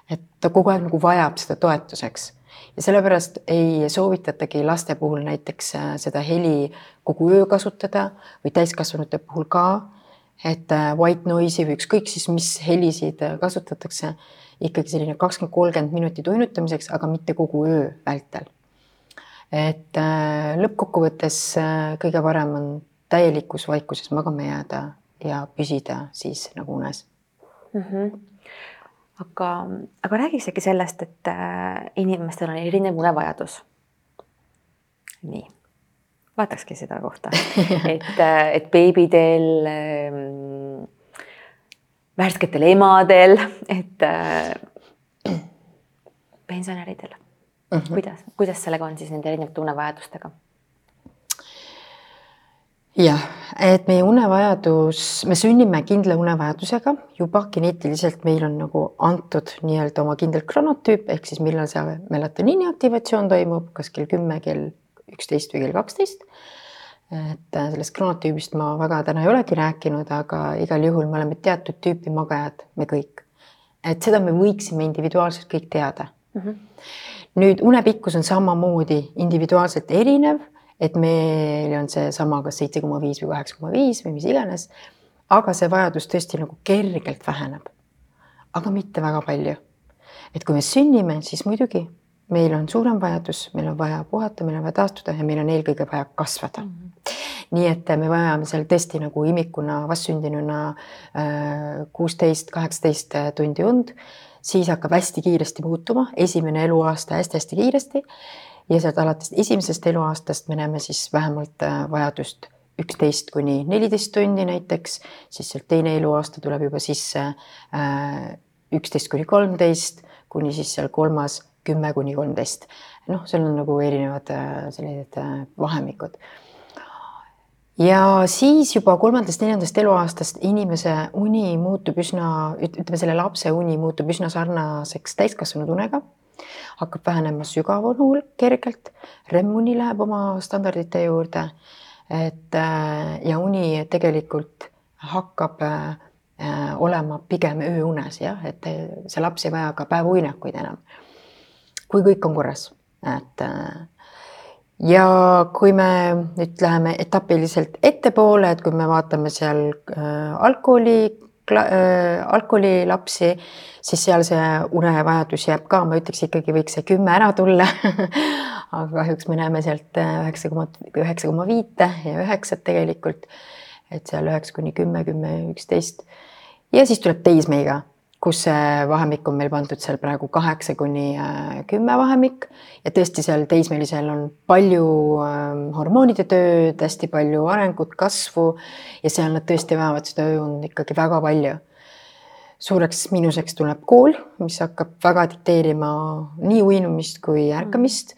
et ta kogu aeg nagu vajab seda toetuseks ja sellepärast ei soovitatagi laste puhul näiteks äh, seda heli kogu öö kasutada või täiskasvanute puhul ka. et äh, white noise'i või ükskõik siis, mis helisid äh, kasutatakse, ikkagi selline kakskümmend, kolmkümmend minutit uinutamiseks, aga mitte kogu öö vältel et lõppkokkuvõttes kõige parem on täielikus vaikuses magama jääda ja püsida siis nagu unes mm. -hmm. Aga, aga räägiks äkki sellest, et äh, inimestel on erinev unevajadus. nii, vaatakski seda kohta [laughs] et, et beebidel ähm,, värsketel emadel, et äh, [clears throat] pensionäridel mm. -hmm. kuidas, kuidas sellega on siis nende erinevate unevajadustega? Jah, et meie unevajadus, me sünnime kindla unevajadusega juba geneetiliselt, meil on nagu antud nii-öelda oma kindel kronotüüp ehk siis millal see melatoniini aktivatsioon toimub, kas kell kümme, kell üksteist või kell kaksteist. et äh, sellest kronotüübist ma väga täna ei olegi rääkinud, aga igal juhul me oleme teatud tüüpi magajad, me kõik. et seda me võiksime individuaalselt kõik teada mm. -hmm nüüd unepikkus on samamoodi individuaalselt erinev, et meil on seesama kas seitse koma viis või kaheksa koma viis või mis iganes. aga see vajadus tõesti nagu kergelt väheneb. aga mitte väga palju. et kui me sünnime, siis muidugi meil on suurem vajadus, meil on vaja puhata, meil on vaja taastuda ja meil on eelkõige vaja kasvada mm. -hmm. nii et me vajame seal tõesti nagu imikuna, vastsündinuna kuusteist, kaheksateist tundi und, siis hakkab hästi kiiresti muutuma, esimene eluaasta hästi-hästi kiiresti. Ja sealt alates esimesest eluaastast me näeme siis vähemalt vajadust üksteist kuni neliteist tundi näiteks, siis sealt teine eluaasta tuleb juba sisse üksteist kuni kolmteist, kuni siis seal kolmas kümme kuni kolmteist. noh, seal on nagu erinevad sellised vahemikud ja siis juba kolmandast-neljandast eluaastast inimese uni muutub üsna, ütleme selle lapse uni muutub üsna sarnaseks täiskasvanud unega. hakkab vähenema sügav unu kergelt, REM-uni läheb oma standardite juurde. et ja uni tegelikult hakkab äh, olema pigem ööunes jah, et see laps ei vaja ka päevauinakuid enam. kui kõik on korras, et äh, ja kui me nüüd läheme etapiliselt ettepoole, et kui me vaatame seal äh, algkooli äh,, algkoolilapsi, siis seal see unevajadus jääb ka, ma ütleks ikkagi võiks see kümme ära tulla. [laughs] Aga kahjuks me näeme sealt äh, üheksa koma, üheksa koma viite ja üheksat tegelikult. et seal üheksa kuni kümme, kümme, üksteist. Ja siis tuleb teismeiga kus see vahemik on meil pandud seal praegu kaheksa kuni äh, kümme vahemik ja tõesti seal teismelisel on palju ähm, hormoonide tööd, hästi palju arengut, kasvu ja seal nad tõesti vajavad seda ööund ikkagi väga palju. suureks miinuseks tuleb kool, mis hakkab väga dikteerima nii uinumist kui ärkamist.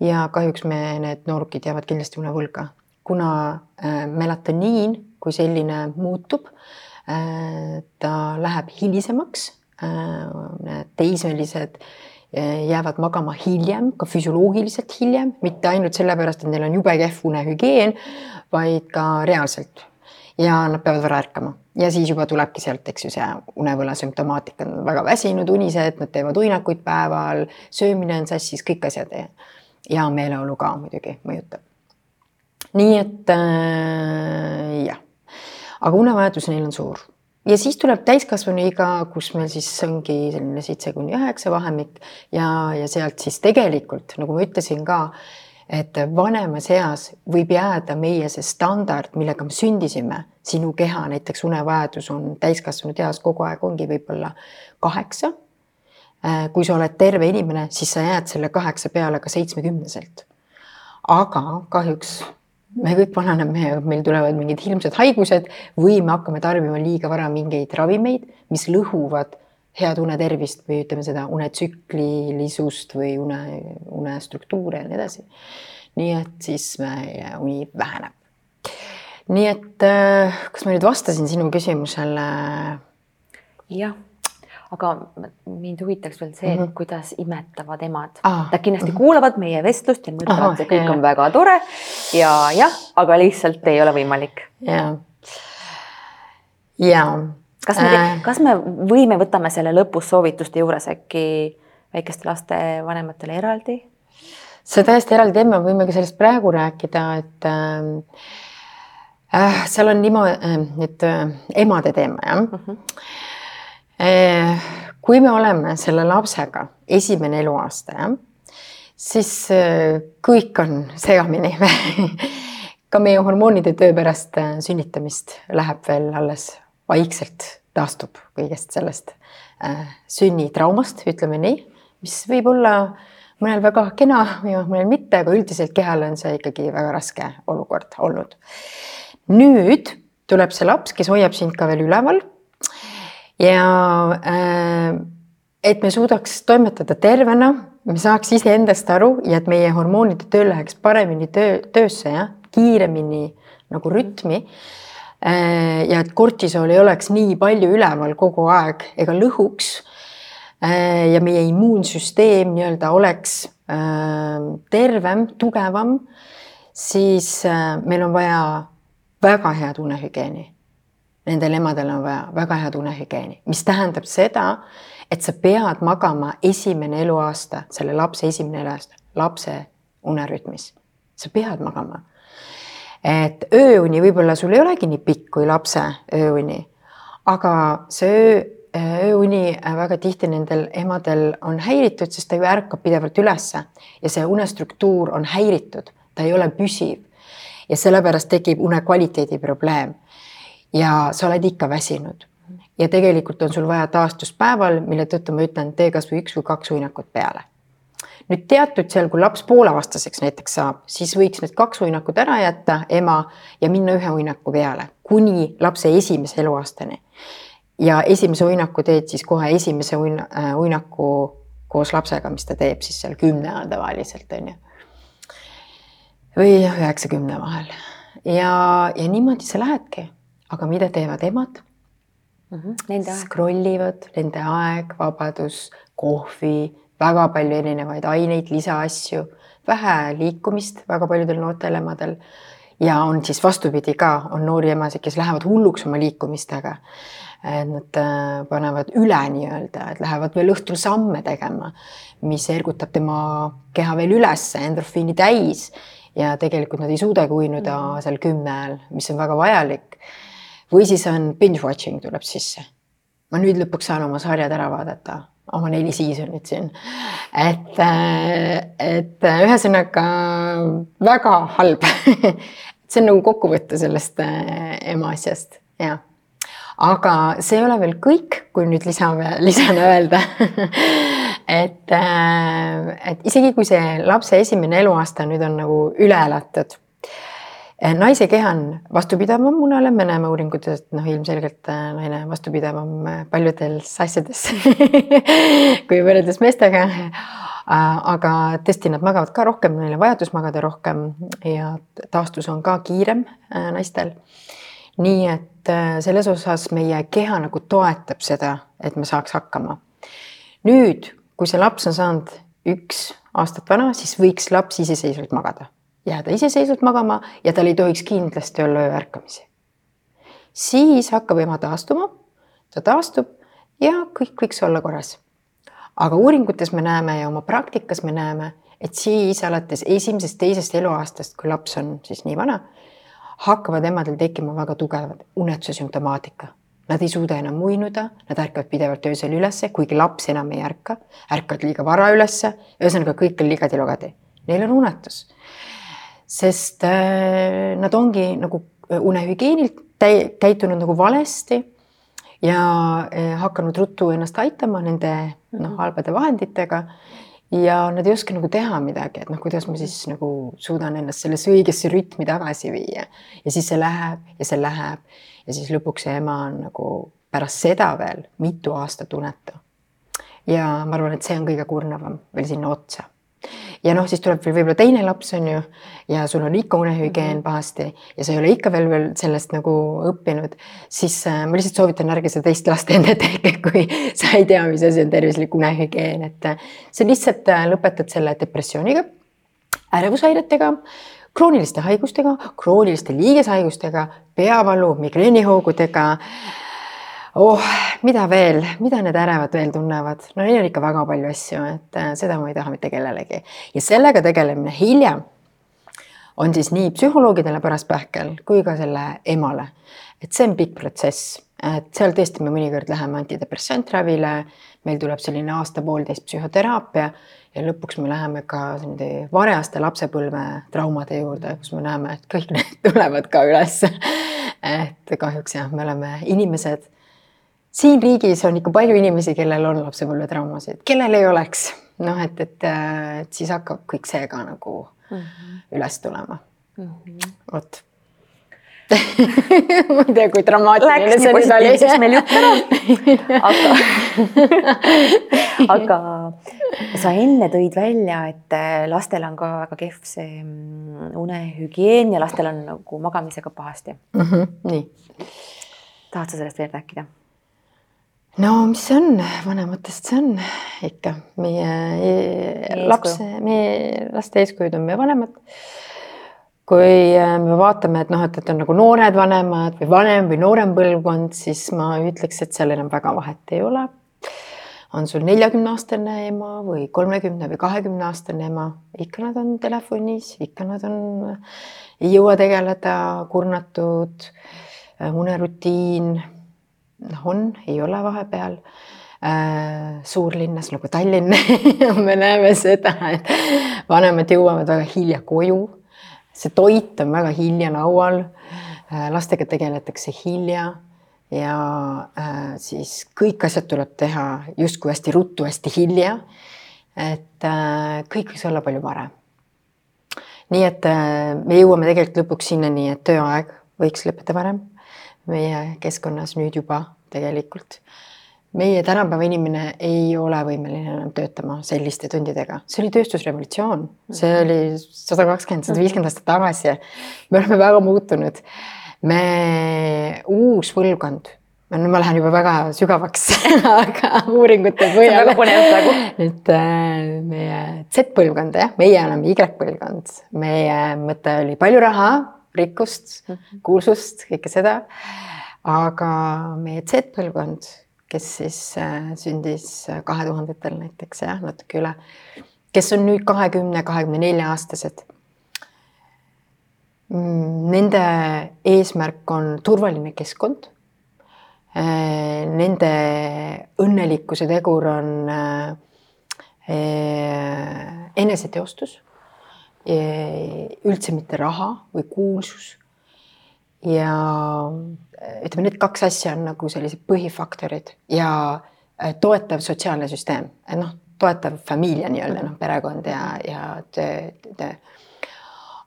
ja kahjuks me, need noorukid jäävad kindlasti unevõlga, kuna äh, melatoniin kui selline muutub ta läheb hilisemaks. Äh, teismelised äh, jäävad magama hiljem, ka füsioloogiliselt hiljem, mitte ainult sellepärast, et neil on jube kehv unehügieen, vaid ka reaalselt. ja nad peavad vara ärkama ja siis juba tulebki sealt, eks ju, see unevõla sümptomaatika, nad on väga väsinud, unised, nad teevad uinakuid päeval, söömine on sassis, kõik asjad ja, ja meeleolu ka muidugi mõjutab. nii et äh, aga unevajadus neil on suur ja siis tuleb täiskasvanuiga, kus meil siis ongi selline seitse kuni üheksa vahemik ja, ja sealt siis tegelikult nagu ma ütlesin ka, et vanemas eas võib jääda meie see standard, millega me sündisime, sinu keha näiteks unevajadus on täiskasvanud eas kogu aeg ongi võib-olla kaheksa. Äh, kui sa oled terve inimene, siis sa jääd selle kaheksa peale ka seitsmekümneselt. aga kahjuks me kõik vananeme ja meil tulevad mingid hirmsad haigused või me hakkame tarbima liiga vara mingeid ravimeid, mis lõhuvad head unetervist või ütleme seda unetsüklilisust või une, unestruktuure ja nii edasi. nii et siis meie uni väheneb. nii et äh, kas ma nüüd vastasin sinu küsimusele? jah aga mind huvitaks veel see mm, -hmm. kuidas imetavad emad ah,. Nad kindlasti mm -hmm. kuulavad meie vestlust ja mõtlevad, et see kõik jah. on väga tore ja jah, aga lihtsalt ei ole võimalik. ja, ja. kas me äh., kas me võime, võtame selle lõpus soovituste juures äkki väikeste laste vanematele eraldi? see täiesti eraldi teema, võime ka sellest praegu rääkida, et äh, äh seal on niimoodi, äh, nüüd äh, emade teema jah mm. -hmm kui me oleme selle lapsega esimene eluaasta, jah, siis eh, kõik on segamini [laughs] ka meie hormoonide töö pärast eh, sünnitamist läheb veel alles vaikselt taastub kõigest sellest sünnitraumast, ütleme nii, mis võib olla mõnel väga kena ja mõnel mitte, aga üldiselt kehale on see ikkagi väga raske olukord olnud. nüüd tuleb see laps, kes hoiab sind ka veel üleval ja äh, et me suudaks toimetada tervena, me saaks iseendast aru ja et meie hormoonide töö läheks paremini töö, töösse, jah, kiiremini nagu rütmi äh,. ja et kortisool ei oleks nii palju üleval kogu aeg ega lõhuks äh,. ja meie immuunsüsteem nii-öelda oleks tervem, tugevam, siis meil on vaja väga head unehügieeni nendel emadel on vaja väga head unehügieeni, mis tähendab seda, et sa pead magama esimene eluaasta, selle lapse esimene eluaasta, lapse unerütmis. sa pead magama. et ööuni võib-olla sul ei olegi nii pikk kui lapse ööuni, aga see öö, ööuni väga tihti nendel emadel on häiritud, sest ta ju ärkab pidevalt ülesse ja see unestruktuur on häiritud, ta ei ole püsiv ja sellepärast tekib une kvaliteedi probleem. Ja sa oled ikka väsinud ja tegelikult on sul vaja taastuspäeval, mille tõttu ma ütlen, tee kasvõi üks või kaks uinakut peale. nüüd teatud seal, kui laps pooleaastaseks näiteks saab, siis võiks need kaks uinakut ära jätta, ema ja minna ühe uinaku peale kuni lapse esimese eluaastani. ja esimese uinaku teed siis kohe esimese uina, äh, uinaku koos lapsega, mis ta teeb siis seal kümne ajal tavaliselt on ju. või üheksa-kümne vahel ja, ja niimoodi sa lähedki, aga mida teevad emad? mm. -hmm. Nende aeg. Scroll ivad, nende aeg, vabadus, kohvi, väga palju erinevaid aineid, lisaasju, vähe liikumist väga paljudel noortel emadel. ja on siis vastupidi ka, on noori emasid, kes lähevad hulluks oma liikumistega. et nad äh, panevad üle nii-öelda, et lähevad veel õhtul samme tegema, mis ergutab tema keha veel ülesse, endorfiini täis ja tegelikult nad ei suudagi uinuda mm. seal kümne ajal, mis on väga vajalik või siis on binge watching tuleb sisse. ma nüüd lõpuks saan oma sarjad ära vaadata, oma neli seasonit siin. et, äh, et äh, ühesõnaga väga halb [laughs] see on nagu kokkuvõte sellest äh, ema asjast, jah aga see ei ole veel kõik, kui nüüd lisame, [laughs] lisana öelda [laughs] et, et isegi kui see lapse esimene eluaasta nüüd on nagu üle elatud naise keha on vastupidavam munale, me näeme uuringutes, et noh, ilmselgelt eh, naine vastupidavam eh, paljudes asjades [laughs] kui võrreldes meestega. aga tõesti, nad magavad ka rohkem, neil on vajadus magada rohkem ja taastus on ka kiirem naistel. nii et selles osas meie keha nagu toetab seda, et me saaks hakkama. nüüd, kui see laps on saanud üks aastat vana, siis võiks laps iseseisvalt magada jääda iseseisvalt magama ja tal ei tohiks kindlasti olla ööärkamisi. siis hakkab ema taastuma, ta taastub ja kõik võiks olla korras. aga uuringutes me näeme ja oma praktikas me näeme, et siis alates esimesest-teisest eluaastast, kui laps on siis nii vana, hakkavad emadel tekkima väga tugevad unetuse sümptomaatika. Nad ei suuda enam uinuda, nad ärkavad pidevalt öösel ülesse, kuigi laps enam ei ärka, ärkavad liiga vara ülesse, ühesõnaga kõik on ligadi-logadi. Neil on unetus sest äh, nad ongi nagu äh, unehügieenilt käitunud nagu valesti ja äh, hakanud ruttu ennast aitama nende noh, mhm. halbade vahenditega. ja nad ei oska nagu teha midagi, et noh, kuidas ma siis nagu suudan ennast sellesse õigesse rütmi tagasi viia ja siis see läheb ja see läheb ja siis lõpuks see ema on nagu pärast seda veel mitu aastat unetu. ja ma arvan, et see on kõige kurnavam veel sinna otsa ja noh, siis tuleb veel võib-olla teine laps on ju ja sul on ikka unehügieen mhm. pahasti ja sa ei ole ikka veel veel sellest nagu õppinud, siis äh, ma lihtsalt soovitan, ärge seda teist last [laughs] enne tehke, kui sa ei tea, mis asi on tervislik unehügieen, et äh, sa lihtsalt äh, lõpetad selle depressiooniga, ärevushäiretega krooniliste haigustega, krooniliste liigeshaigustega, peavalu, migreenihoogudega oh, mida veel, mida need ärevad veel tunnevad, no neil on ikka väga palju asju, et äh, seda ma ei taha mitte kellelegi ja sellega tegelemine hiljem on siis nii psühholoogidele pärast pähkel kui ka selle emale. et see on pikk protsess, et seal tõesti me mõnikord läheme antidepressantravile, meil tuleb selline aasta-poolteist psühhoteraapia ja lõpuks me läheme ka nende varajaste lapsepõlve traumade juurde, kus me näeme, et kõik need [laughs] tulevad ka üles. et kahjuks jah, me oleme inimesed siin riigis on ikka palju inimesi, kellel on lapsepõlvetraumasid, kellel ei oleks, noh, et, et, et siis hakkab kõik see ka nagu mm -hmm. üles tulema mm -hmm.. vot [laughs] ma ei tea, kui dramaatiline see nüüd oli. siis meil jutt ära. aga [laughs] aga sa enne tõid välja, et lastel on ka väga kehv see mm, unehügieen ja lastel on nagu magamisega pahasti mm. -hmm, nii. tahad sa sellest veel rääkida? No mis see on, vanematest see on ikka. Meie e, lapse, meie laste eeskujud on meie vanemad. kui äh, me vaatame, et noh, et, et on nagu noored vanemad või vanem või noorem põlvkond, siis ma ütleks, et seal enam väga vahet ei ole. on sul neljakümne aastane ema või kolmekümne või kahekümne aastane ema, ikka nad on telefonis, ikka nad on, ei jõua tegeleda, kurnatud, äh, unerutiin noh, on, ei ole vahepeal äh, suurlinnas nagu Tallinn [laughs] me näeme seda, et vanemad jõuavad väga hilja koju. see toit on väga hilja laual. lastega tegeletakse hilja ja äh, siis kõik asjad tuleb teha justkui hästi ruttu, hästi hilja. et äh, kõik võiks olla palju varem. nii et äh, me jõuame tegelikult lõpuks sinnani, et tööaeg võiks lõppeda varem meie keskkonnas nüüd juba tegelikult. Meie tänapäeva inimene ei ole võimeline enam töötama selliste tundidega, see oli tööstusrevolutsioon, see oli sada kakskümmend, sada viiskümmend aastat tagasi. me oleme väga muutunud. me, uus põlvkond, no ma lähen juba väga sügavaks [laughs] aga uuringute põhjal. et äh, meie Z-põlvkond jah, meie oleme Y-põlvkond, meie mõte oli palju raha, rikkust, mhm. kuulsust, kõike seda. aga meie Z-põlvkond kes siis äh, sündis äh, kahe tuhandetel näiteks jah, natuke üle, kes on nüüd kahekümne, kahekümne nelja aastased. Mm, nende eesmärk on turvaline keskkond. Äh, nende õnnelikkuse tegur on eneseteostus, üldse mitte raha või kuulsus. Ja ütleme, need kaks asja on nagu sellised põhifaktorid ja äh, toetav sotsiaalne süsteem, noh, toetav familia nii-öelda noh, perekond ja, ja töö, töö.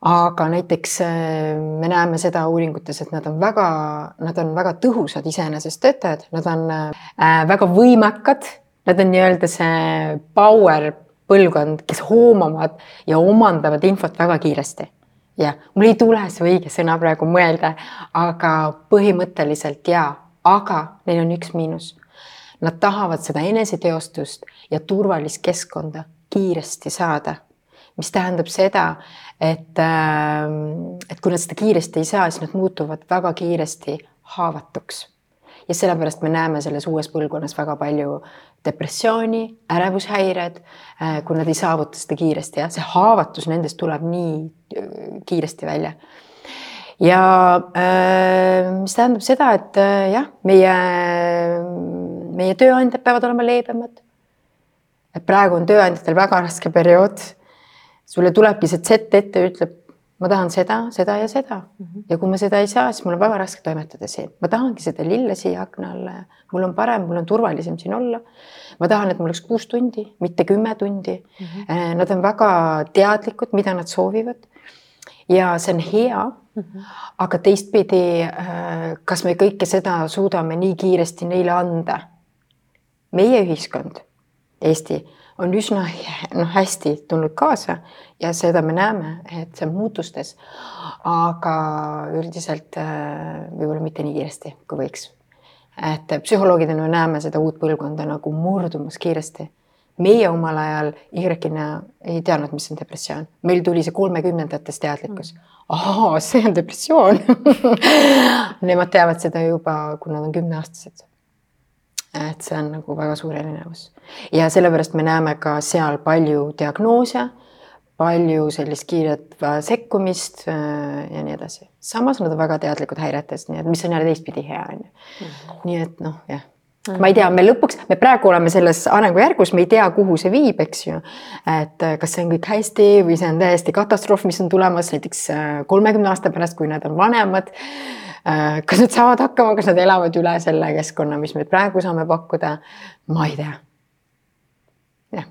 aga näiteks äh, me näeme seda uuringutes, et nad on väga, nad on väga tõhusad iseenesest töötajad, nad on äh, väga võimekad, nad on nii-öelda see power põlvkond, kes hoomavad ja omandavad infot väga kiiresti. Jah, mul ei tule see õige sõna praegu mõelda, aga põhimõtteliselt jaa, aga neil on üks miinus. Nad tahavad seda eneseteostust ja turvalist keskkonda kiiresti saada, mis tähendab seda, et, ähm, et kui nad seda kiiresti ei saa, siis nad muutuvad väga kiiresti haavatuks. Ja sellepärast me näeme selles uues põlvkonnas väga palju depressiooni, ärevushäired, äh, kui nad ei saavuta seda kiiresti, jah, see haavatus nendest tuleb nii äh, kiiresti välja. ja äh, mis tähendab seda, et jah, meie, meie tööandjad peavad olema leebemad. et praegu on tööandjatel väga raske periood. sulle tulebki see Z ette, ütleb ma tahan seda, seda ja seda mm. -hmm. ja kui ma seda ei saa, siis mul on väga raske toimetada siin. ma tahangi seda lille siia akna alla ja mul on parem, mul on turvalisem siin olla. ma tahan, et mul oleks kuus tundi, mitte kümme tundi mm. -hmm. Nad on väga teadlikud, mida nad soovivad. ja see on hea mm. -hmm. aga teistpidi, äh, kas me kõike seda suudame nii kiiresti neile anda? meie ühiskond, Eesti on üsna noh, hästi tulnud kaasa ja seda me näeme, et see on muutustes. aga üldiselt äh, võib-olla mitte nii kiiresti, kui võiks. et psühholoogidena me näeme seda uut põlvkonda nagu murdumas kiiresti. meie omal ajal Y-ina ei teadnud, mis on depressioon, meil tuli see kolmekümnendates teadlikkus mm.. ahaa, see on depressioon [laughs] Nemad teavad seda juba, kui nad on kümneaastased et see on nagu väga suur erinevus ja sellepärast me näeme ka seal palju diagnoose, palju sellist kiiret äh, sekkumist äh, ja nii edasi. samas nad on väga teadlikud häiretest, nii et mis on jälle teistpidi hea on ju. Mhm. nii et noh, jah ma ei tea, me lõpuks, me praegu oleme selles arengujärgus, me ei tea, kuhu see viib, eks ju. et äh, kas see on kõik hästi või see on täiesti katastroof, mis on tulemas näiteks kolmekümne aasta pärast, kui nad on vanemad kas nad saavad hakkama, kas nad elavad üle selle keskkonna, mis me praegu saame pakkuda? ma ei tea. jah.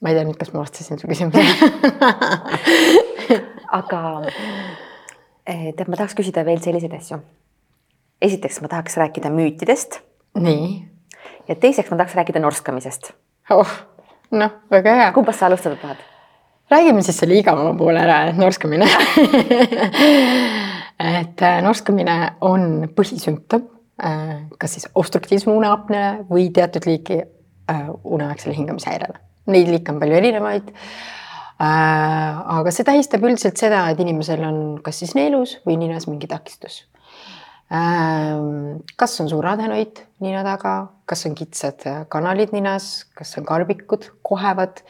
ma ei tea nüüd, kas ma vastasin su küsimusele [laughs] aga eh, tead, ma tahaks küsida veel selliseid asju. esiteks ma tahaks rääkida müütidest. nii. ja teiseks ma tahaks rääkida norskamisest. oh, noh, väga hea. kumbast sa alustada tahad? räägime siis selle igavama poole ära, norskamine [laughs] et äh, norskamine on põhisümptom, äh, kas siis obstruktiivsele uneapneale või teatud liiki äh, uneaegsele hingamishäirele. Neid liike on palju erinevaid. aga see tähistab üldiselt seda, et inimesel on kas siis neelus või ninas mingi takistus. kas on suur adenoid nina taga, kas on kitsad kanalid ninas, kas on karbikud, kohevad,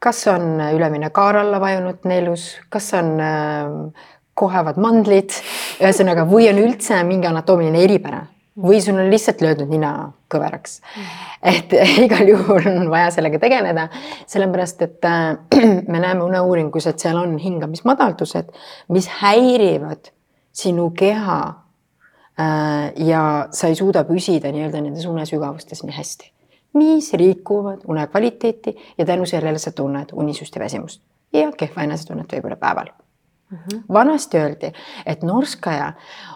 kas on ülemine kaar alla vajunud neelus, kas on äh, kohevad mandlid, ühesõnaga, või on üldse mingi anatoomiline eripära või sul on lihtsalt löödud nina kõveraks. et [laughs] igal juhul on vaja sellega tegeleda, sellepärast et äh, [clears throat] me näeme uneuuringus, et seal on hingamismadaldused, mis häirivad sinu keha. Äh, ja sa ei suuda püsida nii-öelda nendes unesügavustes nii hästi, mis rikuvad une kvaliteeti ja tänu sellele sa tunned unisust ja väsimust ja kehva enesetunnet võib-olla päeval. Vanasti öeldi, et norskaja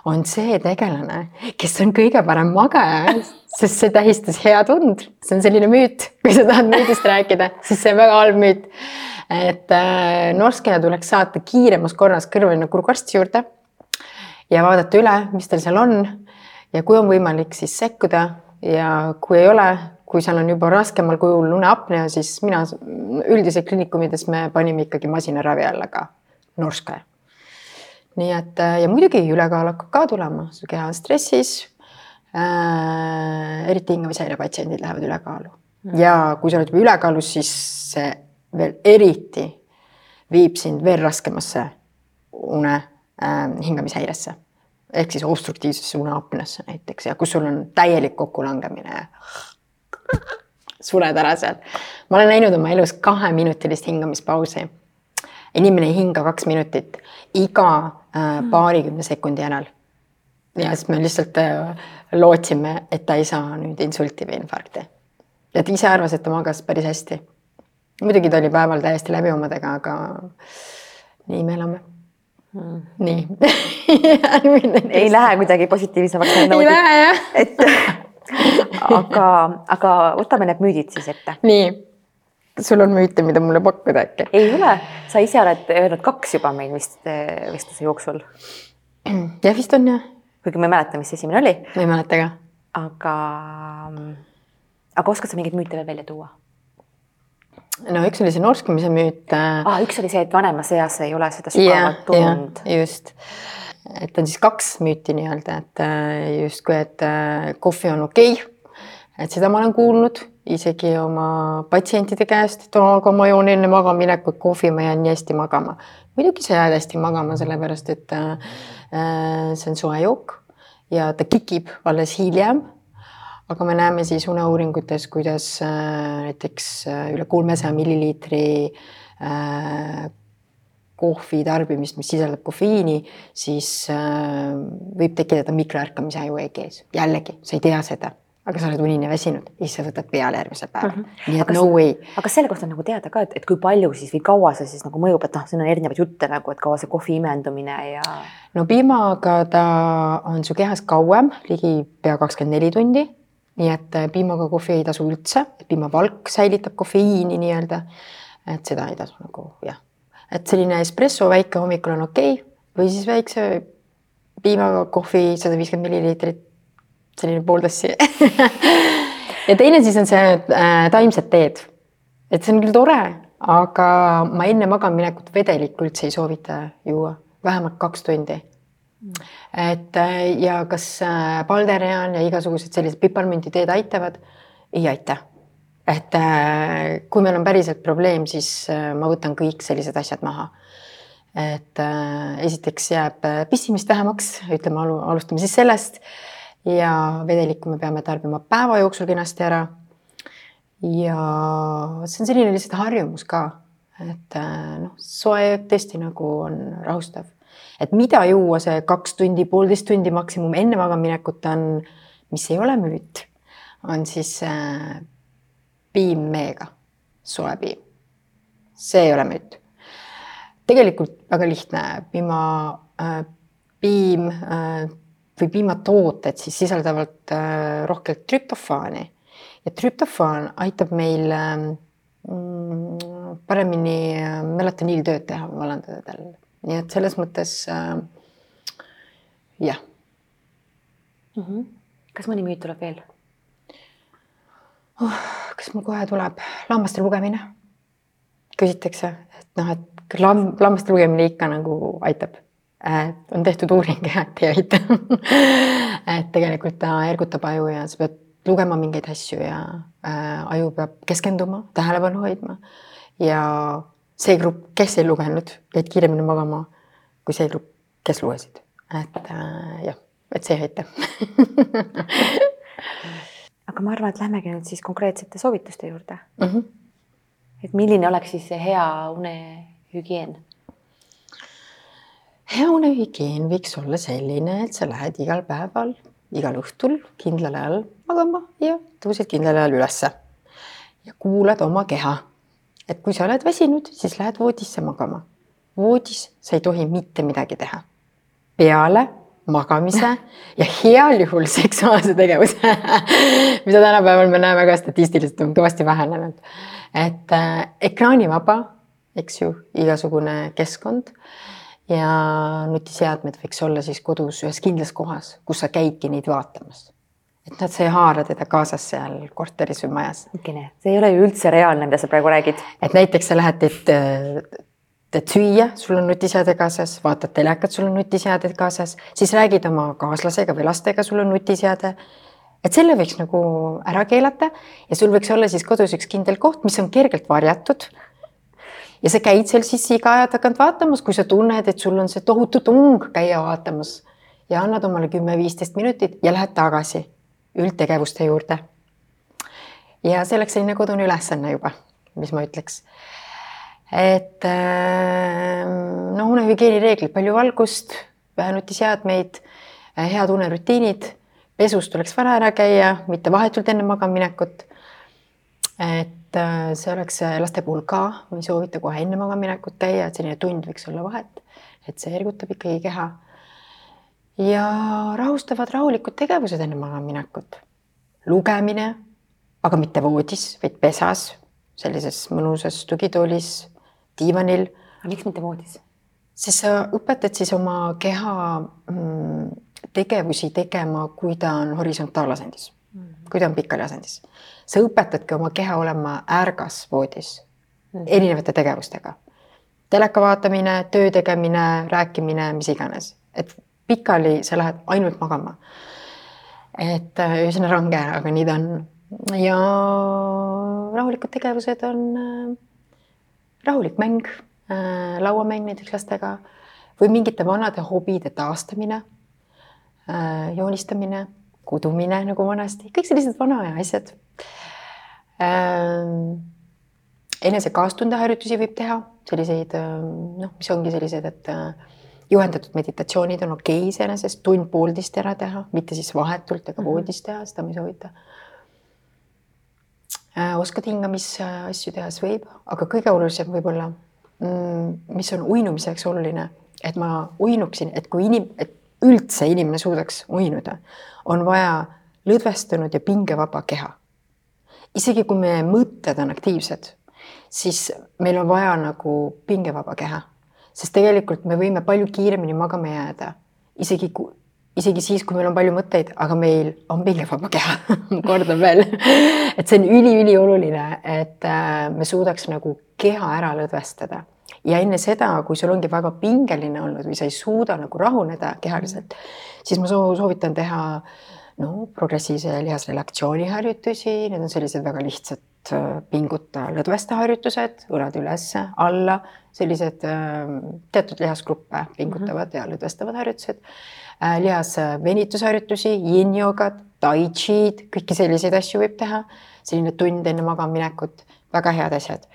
on see tegelane, kes on kõige parem magaja, sest see tähistas head und. see on selline müüt, kui sa tahad müüdist rääkida, siis see on väga halb müüt. et äh, norskaja tuleks saata kiiremas korras kõrvaline kurguarsti juurde ja vaadata üle, mis tal seal on. ja kui on võimalik, siis sekkuda ja kui ei ole, kui seal on juba raskemal kujul uneapnea, siis mina üldiselt kliinikumides me panime ikkagi masinaravi alla ka norskaja. Nii et äh, ja muidugi ülekaal hakkab ka tulema, su keha on stressis äh,. eriti hingamishäire patsiendid lähevad ülekaalu mm. ja kui sa oled juba ülekaalus, siis see veel eriti viib sind veel raskemasse une äh, hingamishäiresse ehk siis obstruktiivsesse uneapneasse näiteks ja kus sul on täielik kokkulangemine. suled ära seal. ma olen näinud oma elus kaheminutilist hingamispausi inimene ei hinga kaks minutit iga paarikümne sekundi järel. ja siis me lihtsalt äh, lootsime, et ta ei saa nüüd insulti või infarkti. ja ta ise arvas, et ta magas päris hästi. muidugi ta oli päeval täiesti läbi omadega, aga nii me elame hmm.. nii [laughs] ei lähe kuidagi positiivsemaks. [laughs] ei lähe jah. et [laughs] aga, aga võtame need müüdid siis ette. nii sul on müüte, mida mulle pakkuda äkki? ei ole, sa ise oled öelnud kaks juba meil vist vestluse jooksul. [clears throat] jah, vist on jah. kuigi ma ei mäleta, mis esimene oli. ma ei mäleta ka. aga, aga oskad sa mingeid müüte veel välja tuua? no üks oli see norskumise müüt ah,. üks oli see, et vanemas eas ei ole seda sügavat tund. just, et on siis kaks müüti nii-öelda, et äh, justkui, et äh, kohvi on okei okay et seda ma olen kuulnud isegi oma patsientide käest, et aga ma joon enne magaminekut kohvi, ma jään nii hästi magama. muidugi sa jääd hästi magama, sellepärast et äh, see on soe jook ja ta kikib alles hiljem. aga me näeme siis uneuuringutes, kuidas äh, näiteks äh, üle kolmesaja milliliitri äh, kohvi tarbimist, mis sisaldab kofeiini, siis äh, võib tekitada mikroärkamise aju EG-s. jällegi, sa ei tea seda aga sa oled unine väsinud siis sa võtad peale järgmisel päeval mm. -hmm. nii et aga no way. aga kas selle kohta on nagu teada ka, et, et kui palju siis või kaua see siis nagu mõjub, et noh, siin on erinevaid jutte nagu, et kaua see kohvi imendumine ja. no piimaga ta on su kehas kauem, ligi pea kakskümmend neli tundi. nii et äh, piimaga kohvi ei tasu üldse, piimavalk säilitab kofeiini nii-öelda. et seda ei tasu nagu jah, et selline espresso väike hommikul on okei okay, või siis väikse piimaga kohvi sada viiskümmend milliliitrit selline pool tassi ja teine siis on see äh, taimsed teed. et see on küll tore, aga ma enne magamaminekut vedelikku üldse ei soovita juua, vähemalt kaks tundi et äh, ja kas äh, palderean ja igasugused sellised piparmünditeed aitavad? ei aita. et äh, kui meil on päriselt probleem, siis äh, ma võtan kõik sellised asjad maha et äh, esiteks jääb äh, pissimist vähemaks, ütleme, alustame siis sellest ja vedelikku me peame tarbima päeva jooksul kenasti ära. ja see on selline lihtsalt harjumus ka, et äh, noh, soe tõesti nagu on rahustav, et mida juua see kaks tundi, poolteist tundi maksimum enne magamaminekut on, mis ei ole müüt, on siis äh, piim meega, soe piim. see ei ole müüt. tegelikult väga lihtne, piima äh,, piim äh, või piimatooted siis sisaldavad äh, rohkelt trüptofaani ja trüptofaan aitab meil ähm, mm, paremini äh, melatoniinitööd teha vallandajal, nii et selles mõttes äh, jah mm. -hmm. kas mõni müüt tuleb veel oh,? kas mul kohe tuleb lammaste lugemine? küsitakse, et noh, et lamb, lammaste lugemine ikka nagu aitab Äh, on tehtud uuring [laughs] et ei aita et tegelikult ta ergutab aju ja sa pead lugema mingeid asju ja äh, aju peab keskenduma, tähelepanu hoidma. ja see grupp, kes ei lugenud, jäid kiiremini magama kui see grupp, kes lugesid, et äh, jah et see ei aita [laughs] aga ma arvan, et lähmegi nüüd siis konkreetsete soovituste juurde mm. -hmm. et milline oleks siis see hea unehügieen? Hea unehügieen võiks olla selline, et sa lähed igal päeval, igal õhtul kindlal ajal magama ja tõused kindlal ajal ülesse ja kuulad oma keha. et kui sa oled väsinud, siis lähed voodisse magama. voodis sa ei tohi mitte midagi teha. peale magamise ja heal juhul seksuaalse tegevuse [laughs] mida tänapäeval me näeme ka statistiliselt on kõvasti vähenenud. et äh, ekraanivaba, eks ju, igasugune keskkond ja nutiseadmed võiks olla siis kodus ühes kindlas kohas, kus sa käidki neid vaatamas. et nad, sa ei haara teda kaasas seal korteris või majas. see ei ole ju üldse reaalne, mida sa praegu räägid. et näiteks sa lähed, et teed süüa, sul on nutiseade kaasas, vaatad telekat, sul on nutiseade kaasas, siis räägid oma kaaslasega või lastega, sul on nutiseade. et selle võiks nagu ära keelata ja sul võiks olla siis kodus üks kindel koht, mis on kergelt varjatud. Ja sa käid seal siis iga aja tagant vaatamas, kui sa tunned, et sul on see tohutu tung käia vaatamas ja annad omale kümme-viisteist minutit ja lähed tagasi üldtegevuste juurde. ja see oleks selline kodune ülesanne juba, mis ma ütleks et ähm, noh, unehügieenireeglid, palju valgust, vähe nutiseadmeid, äh, head unerutiinid, pesus tuleks vara ära käia, mitte vahetult enne magamaminekut. Et äh, see oleks äh, laste puhul ka, ma ei soovita kohe enne magamaminekut käia, et selline tund võiks olla vahet, et see ergutab ikkagi keha. ja rahustavad rahulikud tegevused enne magamaminekut. lugemine, aga mitte voodis, vaid pesas, sellises mõnusas tugitoolis diivanil. aga miks mitte voodis? sest sa õpetad siis oma keha mm, tegevusi tegema, kui ta on horisontaalasendis. Kui ta on pikali asendis. sa õpetadki oma keha olema ärgas voodis mm -hmm. erinevate tegevustega. teleka vaatamine, töö tegemine, rääkimine, mis iganes, et pikali sa lähed ainult magama. et äh, üsna range, aga nii ta on. ja rahulikud tegevused on äh, rahulik mäng, äh, lauamäng näiteks lastega või mingite vanade hobide taastamine, joonistamine, kudumine nagu vanasti, kõik sellised vana aja asjad. Äh, enese kaastundeharjutusi võib teha, selliseid noh, mis ongi sellised, et juhendatud meditatsioonid on okei okay iseenesest, tund-poolteist ära teha, mitte siis vahetult ega mhm. voodis teha, seda ma ei soovita. Äh, oskad hingamisasju teha, siis võib, aga kõige olulisem võib-olla, mm, mis on uinumiseks oluline, et ma uinuksin, et kui inim-, et üldse inimene suudaks uinuda, on vaja lõdvestunud ja pingevaba keha. isegi kui meie mõtted on aktiivsed, siis meil on vaja nagu pingevaba keha, sest tegelikult me võime palju kiiremini magama jääda, isegi kui isegi siis, kui meil on palju mõtteid, aga meil on pingevaba keha [laughs] kordan veel et see on üliülioluline, et äh, me suudaks nagu keha ära lõdvestada ja enne seda, kui sul ongi väga pingeline olnud või sa ei suuda nagu rahuneda kehaliselt, siis ma soovitan teha no progressiivse lihasrelaktsiooni harjutusi, need on sellised väga lihtsad äh, pinguta lõdvesta harjutused, õlad üles-alla, sellised äh, teatud lihasgruppe pingutavad mm -hmm. ja lõdvestavad harjutused Äh, lihas venitusharjutusi, yin-jogat, tai chi'd, kõiki selliseid asju võib teha. selline tund enne magamaminekut, väga head asjad.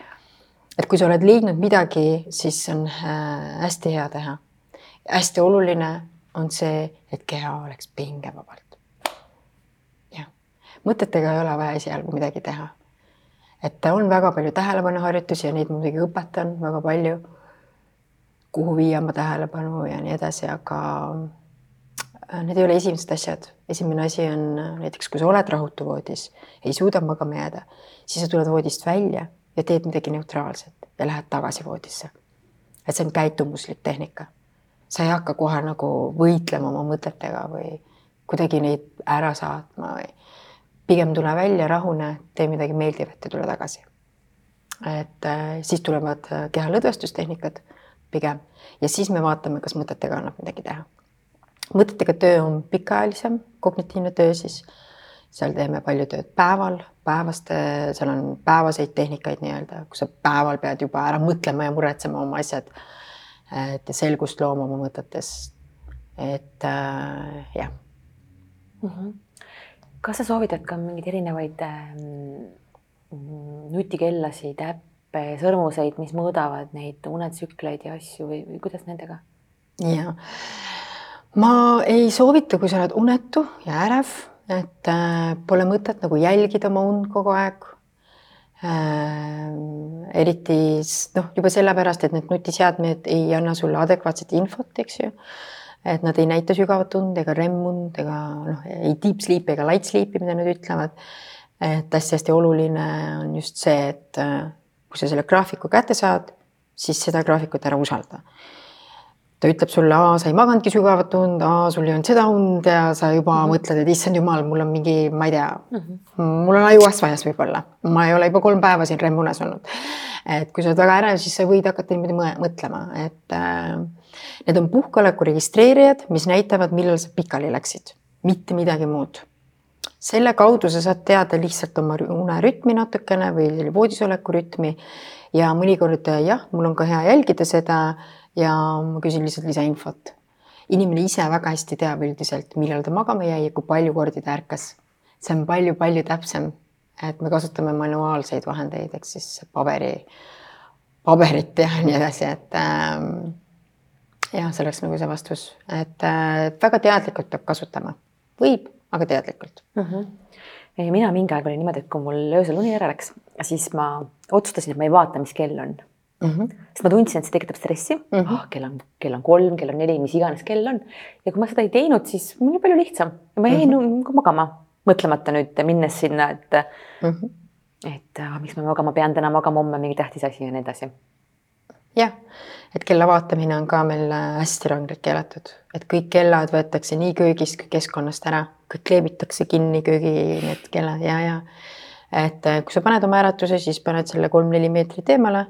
et kui sa oled leidnud midagi, siis on äh, hästi hea teha. hästi oluline on see, et keha oleks pingevabalt. jah, mõtetega ei ole vaja esialgu midagi teha. et on väga palju tähelepanuharjutusi ja neid muidugi õpetan väga palju. kuhu viia oma tähelepanu ja nii edasi, aga Äh, need ei ole esimesed asjad, esimene asi on äh, näiteks, kui sa oled rahutu voodis, ei suuda magama jääda, siis sa tuled voodist välja ja teed midagi neutraalset ja lähed tagasi voodisse. et see on käitumuslik tehnika. Sa ei hakka kohe nagu võitlema oma mõtetega või kuidagi neid ära saatma või pigem tule välja, rahune, tee midagi meeldivat ja tule tagasi. et äh, siis tulevad keha lõdvestustehnikad pigem ja siis me vaatame, kas mõtetega annab midagi teha mõtetega töö on pikaajalisem, kognitiivne töö siis, seal teeme palju tööd päeval, päevaste, seal on päevaseid tehnikaid nii-öelda, kus sa päeval pead juba ära mõtlema ja muretsema oma asjad. Et selgust looma oma mõtetes. et äh, jah mm. -hmm. kas sa soovitad ka mingeid erinevaid ähm, nutikellasid, äppe, sõrmuseid, mis mõõdavad neid unetsükleid ja asju või, või kuidas nendega? ja ma ei soovita, kui sa oled unetu ja ärev, et äh, pole mõtet nagu jälgida oma und kogu aeg äh,. Eriti noh, juba sellepärast, et need nutiseadmed ei anna sulle adekvaatset infot, eks ju et nad ei näita sügavat und ega REM-und ega noh, ei deep sleep ega light sleep'i, mida nad ütlevad. et hästi-hästi oluline on just see, et äh, kui sa selle graafiku kätte saad, siis seda graafikut ära usalda. Ta ütleb sulle, aa, sa ei maganudki sügavat und, aa, sul ei olnud seda und ja sa juba mm -hmm. mõtled, et issand jumal, mul on mingi, ma ei tea mm, -hmm. mul on ajuasvajas võib-olla, ma ei ole juba kolm päeva siin REM-unes olnud. et kui sa oled väga ärev, siis sa võid hakata niimoodi mõtlema, et äh, Need on puhkeoleku registreerijad, mis näitavad, millal sa pikali läksid, mitte midagi muud. selle kaudu sa saad teada lihtsalt oma unerütmi natukene või voodisoleku rütmi ja mõnikord jah, mul on ka hea jälgida seda ja ma küsin lihtsalt lisainfot. inimene ise väga hästi teab üldiselt, millal ta magama jäi ja kui palju kordi ta ärkas. see on palju-palju täpsem, et me kasutame manuaalseid vahendeid, ehk siis paberi, paberit ja [laughs] nii edasi, et ähm, jah, see oleks nagu see vastus, et äh, väga teadlikult peab kasutama, võib, aga teadlikult mm. -hmm. mina mingi aeg oli niimoodi, et kui mul öösel uni ära läks, siis ma otsustasin, et ma ei vaata, mis kell on mm. -hmm. sest ma tundsin, et see tekitab stressi mm. -hmm. Oh, kell on, kell on kolm, kell on neli, mis iganes kell on. ja kui ma seda ei teinud, siis mul oli palju lihtsam. ma jäin mm -hmm. magama, mõtlemata nüüd minnes sinna, et mm, -hmm. et ah, miks ma magama pean, täna magama, homme mingi tähtis asi ja nii edasi jah, et kella vaatamine on ka meil äh, hästi rangelt keelatud, et kõik kellad võetakse nii köögist kui keskkonnast ära, kõik kleebitakse kinni köögi need kellad ja, ja et äh, kui sa paned oma äratuse, siis paned selle kolm-neli meetrit eemale.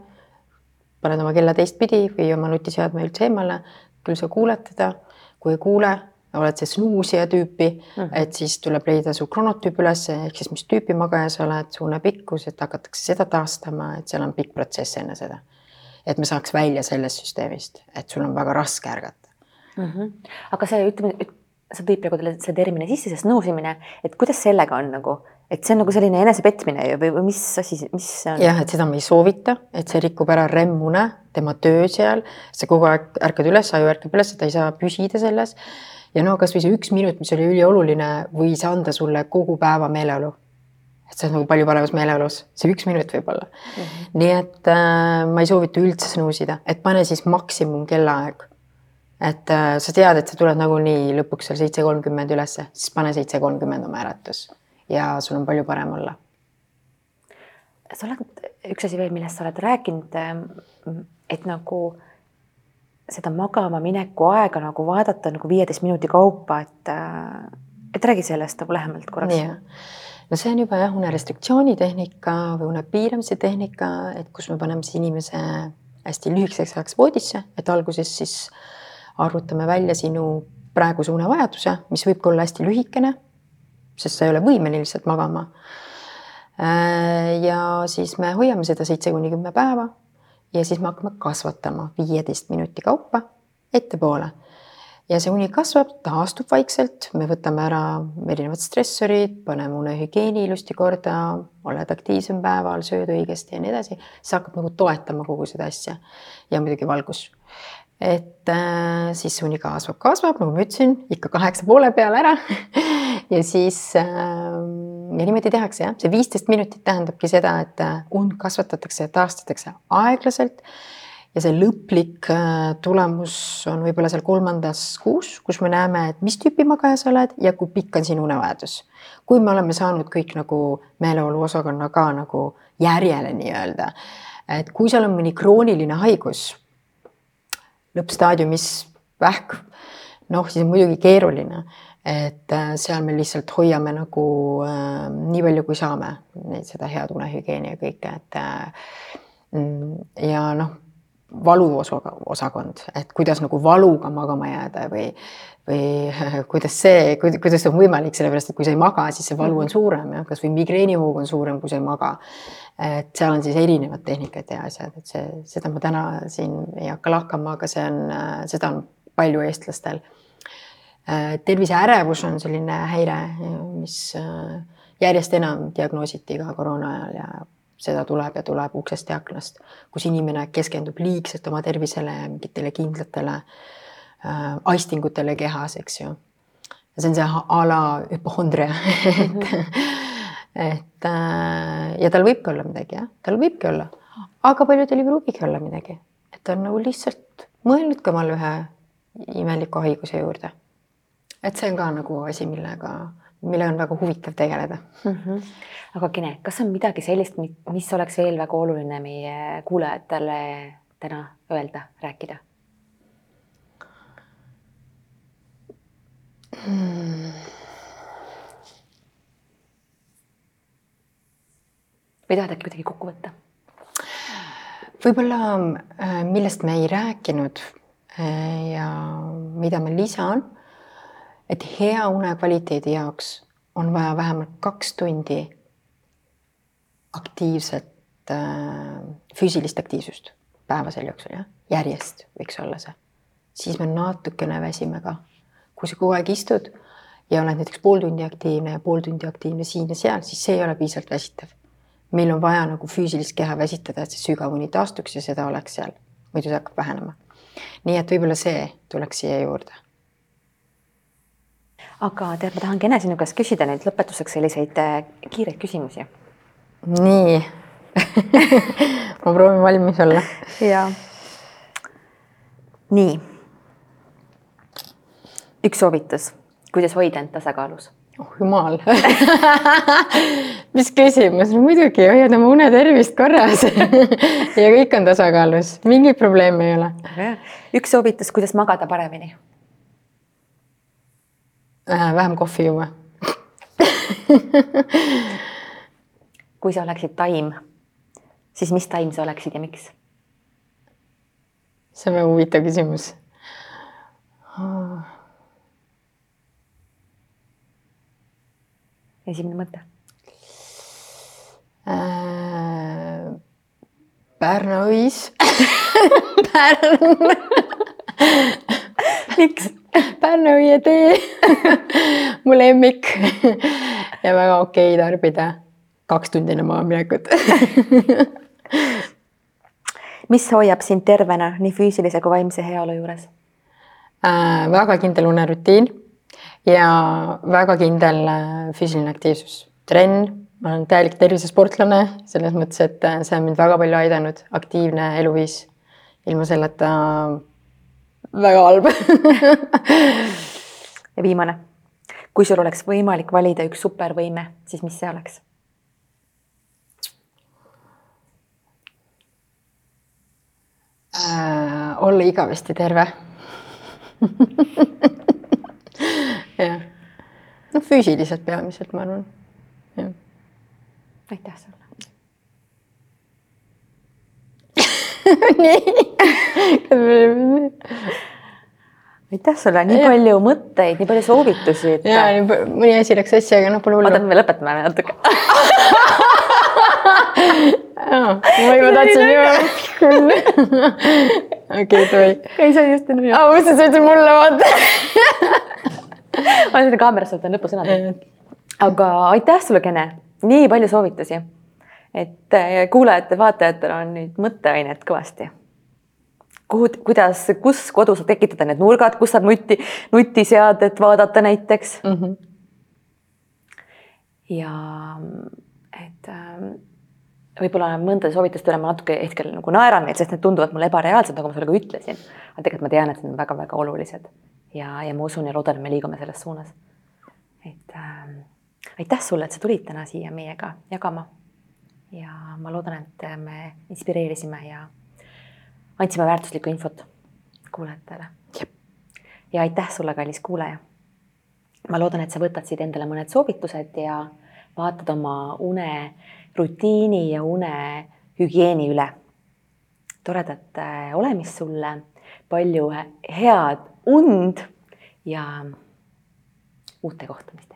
Paned oma kella teistpidi või oma nutiseadme üldse eemale, küll sa kuuled teda, kui ei kuule, oled see snuusija tüüpi mm, -hmm. et siis tuleb leida su kronotüüp üles, ehk siis mis tüüpi magaja sa oled, su unepikkus, et hakatakse seda taastama, et seal on pikk protsess enne seda et me saaks välja sellest süsteemist, et sul on väga raske ärgata mm. -hmm. aga see, ütleme, sa tõid praegu selle termini sisse, see snuusimine, et kuidas sellega on nagu, et see on nagu selline enesepetmine või, või mis asi, mis see on? jah, et seda ma ei soovita, et see rikub ära REM-une, tema töö seal, sa kogu aeg ärkad üles, aju ärkab üles, ta ei saa püsida selles. ja no kasvõi see üks minut, mis oli ülioluline, võis anda sulle kogu päeva meeleolu et sa oled nagu palju paremas meeleolus, see üks minut võib-olla mm. -hmm. nii et äh, ma ei soovita üldse snuusida, et pane siis maksimum kellaaeg. et äh, sa tead, et sa tuled nagunii lõpuks seal seitse kolmkümmend ülesse, siis pane seitse kolmkümmend oma äratus ja sul on palju parem olla. sa oled, üks asi veel, millest sa oled rääkinud, ähm, et nagu seda magama mineku aega nagu vaadata nagu viieteist minuti kaupa, et, äh, et räägi sellest nagu lähemalt korraks no see on juba jah, unerestriktsiooni tehnika või une piiramise tehnika, et kus me paneme siis inimese hästi lühikeseks ajaks voodisse, et alguses siis arvutame välja sinu praeguse unevajaduse, mis võib ka olla hästi lühikene, sest sa ei ole võimeline lihtsalt magama. Äh, ja siis me hoiame seda seitse kuni kümme päeva ja siis me hakkame kasvatama viieteist minuti kaupa ettepoole ja see uni kasvab, taastub vaikselt, me võtame ära erinevad stressorid, paneme unehügieeni ilusti korda, oled aktiivsem päeval, sööd õigesti ja nii edasi, see hakkab nagu toetama kogu seda asja. ja muidugi valgus. et äh, siis uni kasvab, kasvab, nagu ma ütlesin, ikka kaheksa poole peale ära [laughs] ja siis äh, ja niimoodi tehakse jah, see viisteist minutit tähendabki seda, et äh, und kasvatatakse ja taastatakse aeglaselt. Ja see lõplik äh, tulemus on võib-olla seal kolmandas kuus, kus me näeme, et mis tüüpi magaja sa oled ja kui pikk on sinu unevajadus. kui me oleme saanud kõik nagu meeleoluosakonna ka nagu järjele nii-öelda, et kui seal on mõni krooniline haigus, lõppstaadiumis vähk, noh, siis on muidugi keeruline, et äh, seal me lihtsalt hoiame nagu äh, nii palju, kui saame neid, seda head unehügieeni ja kõike, et äh, mm, ja noh valuosakond, et kuidas nagu valuga magama jääda või, või [laughs] kuidas see, kuidas see on võimalik, sellepärast et kui sa ei maga, siis see valu on mhm. suurem jah, kasvõi migreenihoog on suurem, kui sa ei maga. et seal on siis erinevad tehnikad ja asjad, et see, seda ma täna siin ei hakka lahkama, aga see on, seda on palju eestlastel. Äh, terviseärevus on selline häire, mis äh, järjest enam diagnoositi ka koroona ajal ja seda tuleb ja tuleb uksest ja aknast, kus inimene keskendub liigselt oma tervisele ja mingitele kindlatele äh, aistingutele kehas, eks ju. ja see on see a la hüpohondria et, [laughs] et äh, ja tal võibki olla midagi jah, tal võibki olla, aga paljudel ei pruugigi olla midagi, et on nagu lihtsalt mõelnud ka omale ühe imeliku haiguse juurde. Et see on ka nagu asi, millega millega on väga huvitav tegeleda mm. -hmm. aga Kene, kas on midagi sellist, mis oleks veel väga oluline meie kuulajatele täna öelda, rääkida hmm.? või tahad äkki kuidagi kokku võtta? võib-olla, äh, millest me ei rääkinud äh, ja mida ma lisan et hea une kvaliteedi jaoks on vaja vähemalt kaks tundi aktiivset äh, füüsilist aktiivsust päevasel jooksul, jah, järjest võiks olla see. siis me natukene väsime ka. kui sa kogu aeg istud ja oled näiteks pool tundi aktiivne ja pool tundi aktiivne siin ja seal, siis see ei ole piisavalt väsitav. meil on vaja nagu füüsilist keha väsitada, et see sügavuni taastuks ja seda oleks seal, muidu see hakkab vähenema. nii et võib-olla see tuleks siia juurde aga tead, ma tahan Kene sinu käest küsida nüüd lõpetuseks selliseid äh, kiireid küsimusi. nii [laughs] ma proovin valmis olla. ja. nii. üks soovitus, kuidas hoida end tasakaalus? oh jumal [laughs] mis küsimus, muidugi hoiad oma unetervist korras [laughs] ja kõik on tasakaalus, mingit probleemi ei ole. üks soovitus, kuidas magada paremini? Vähem kohvi juua [laughs] kui sa oleksid taim, siis mis taim sa oleksid ja miks? see on väga huvitav küsimus esimene mõte äh,. Pärnu õis [laughs] [laughs] Pärn miks? [laughs] Pärnu õietee [laughs] mu lemmik. Ja väga okei tarbida. Kaks tundi enne mahaminekut [laughs] mis hoiab sind tervena nii füüsilise kui vaimse heaolu juures? Äh,? väga kindel unerutiin ja väga kindel äh, füüsiline aktiivsus, trenn, ma olen täielik tervisesportlane selles mõttes, et äh, see on mind väga palju aidanud, aktiivne eluviis. ilma selleta väga halb. [laughs] Ja viimane, kui sul oleks võimalik valida üks supervõime, siis mis see oleks? Äh, olla igavesti terve. [laughs] Jah, no füüsiliselt peamiselt, ma arvan. aitäh sulle [laughs] nii aitäh sulle, nii ja. palju mõtteid, nii palju soovitusi et.... ja mõni asi läks sassi, aga noh, pole hullu. oota, me lõpetame natuke [laughs] ma juba tahtsin ju. [laughs] okei, davai. ei, see on just nii. aa, ma mõtlesin, sa ütled mulle, vaata. ma olen kaamerast võtan lõpusõnad. aga aitäh sulle, Kene, nii palju soovitusi et eh, kuulajatel-vaatajatel on nüüd mõtteainet kõvasti. kuhu, kuidas, kus kodus tekitada need nurgad, kus saab nuti, nutiseadet vaadata näiteks mm. -hmm. ja et ähm, võib-olla mõndade soovituste üle ma natuke hetkel nagu naeran neid, sest need tunduvad mulle ebareaalsed, nagu ma sulle ka ütlesin. aga tegelikult ma tean, et need on väga-väga olulised ja, ja ma usun ja loodan, et me liigume selles suunas. et ähm, aitäh sulle, et sa tulid täna siia meiega jagama ja ma loodan, et me inspireerisime ja andsime väärtuslikku infot kuulajatele. ja aitäh sulle, kallis kuulaja. ma loodan, et sa võtad siit endale mõned soovitused ja vaatad oma unerutiini ja unehügieeni üle. toredat äh, olemist sulle, palju head und ja uute kohtumisteni.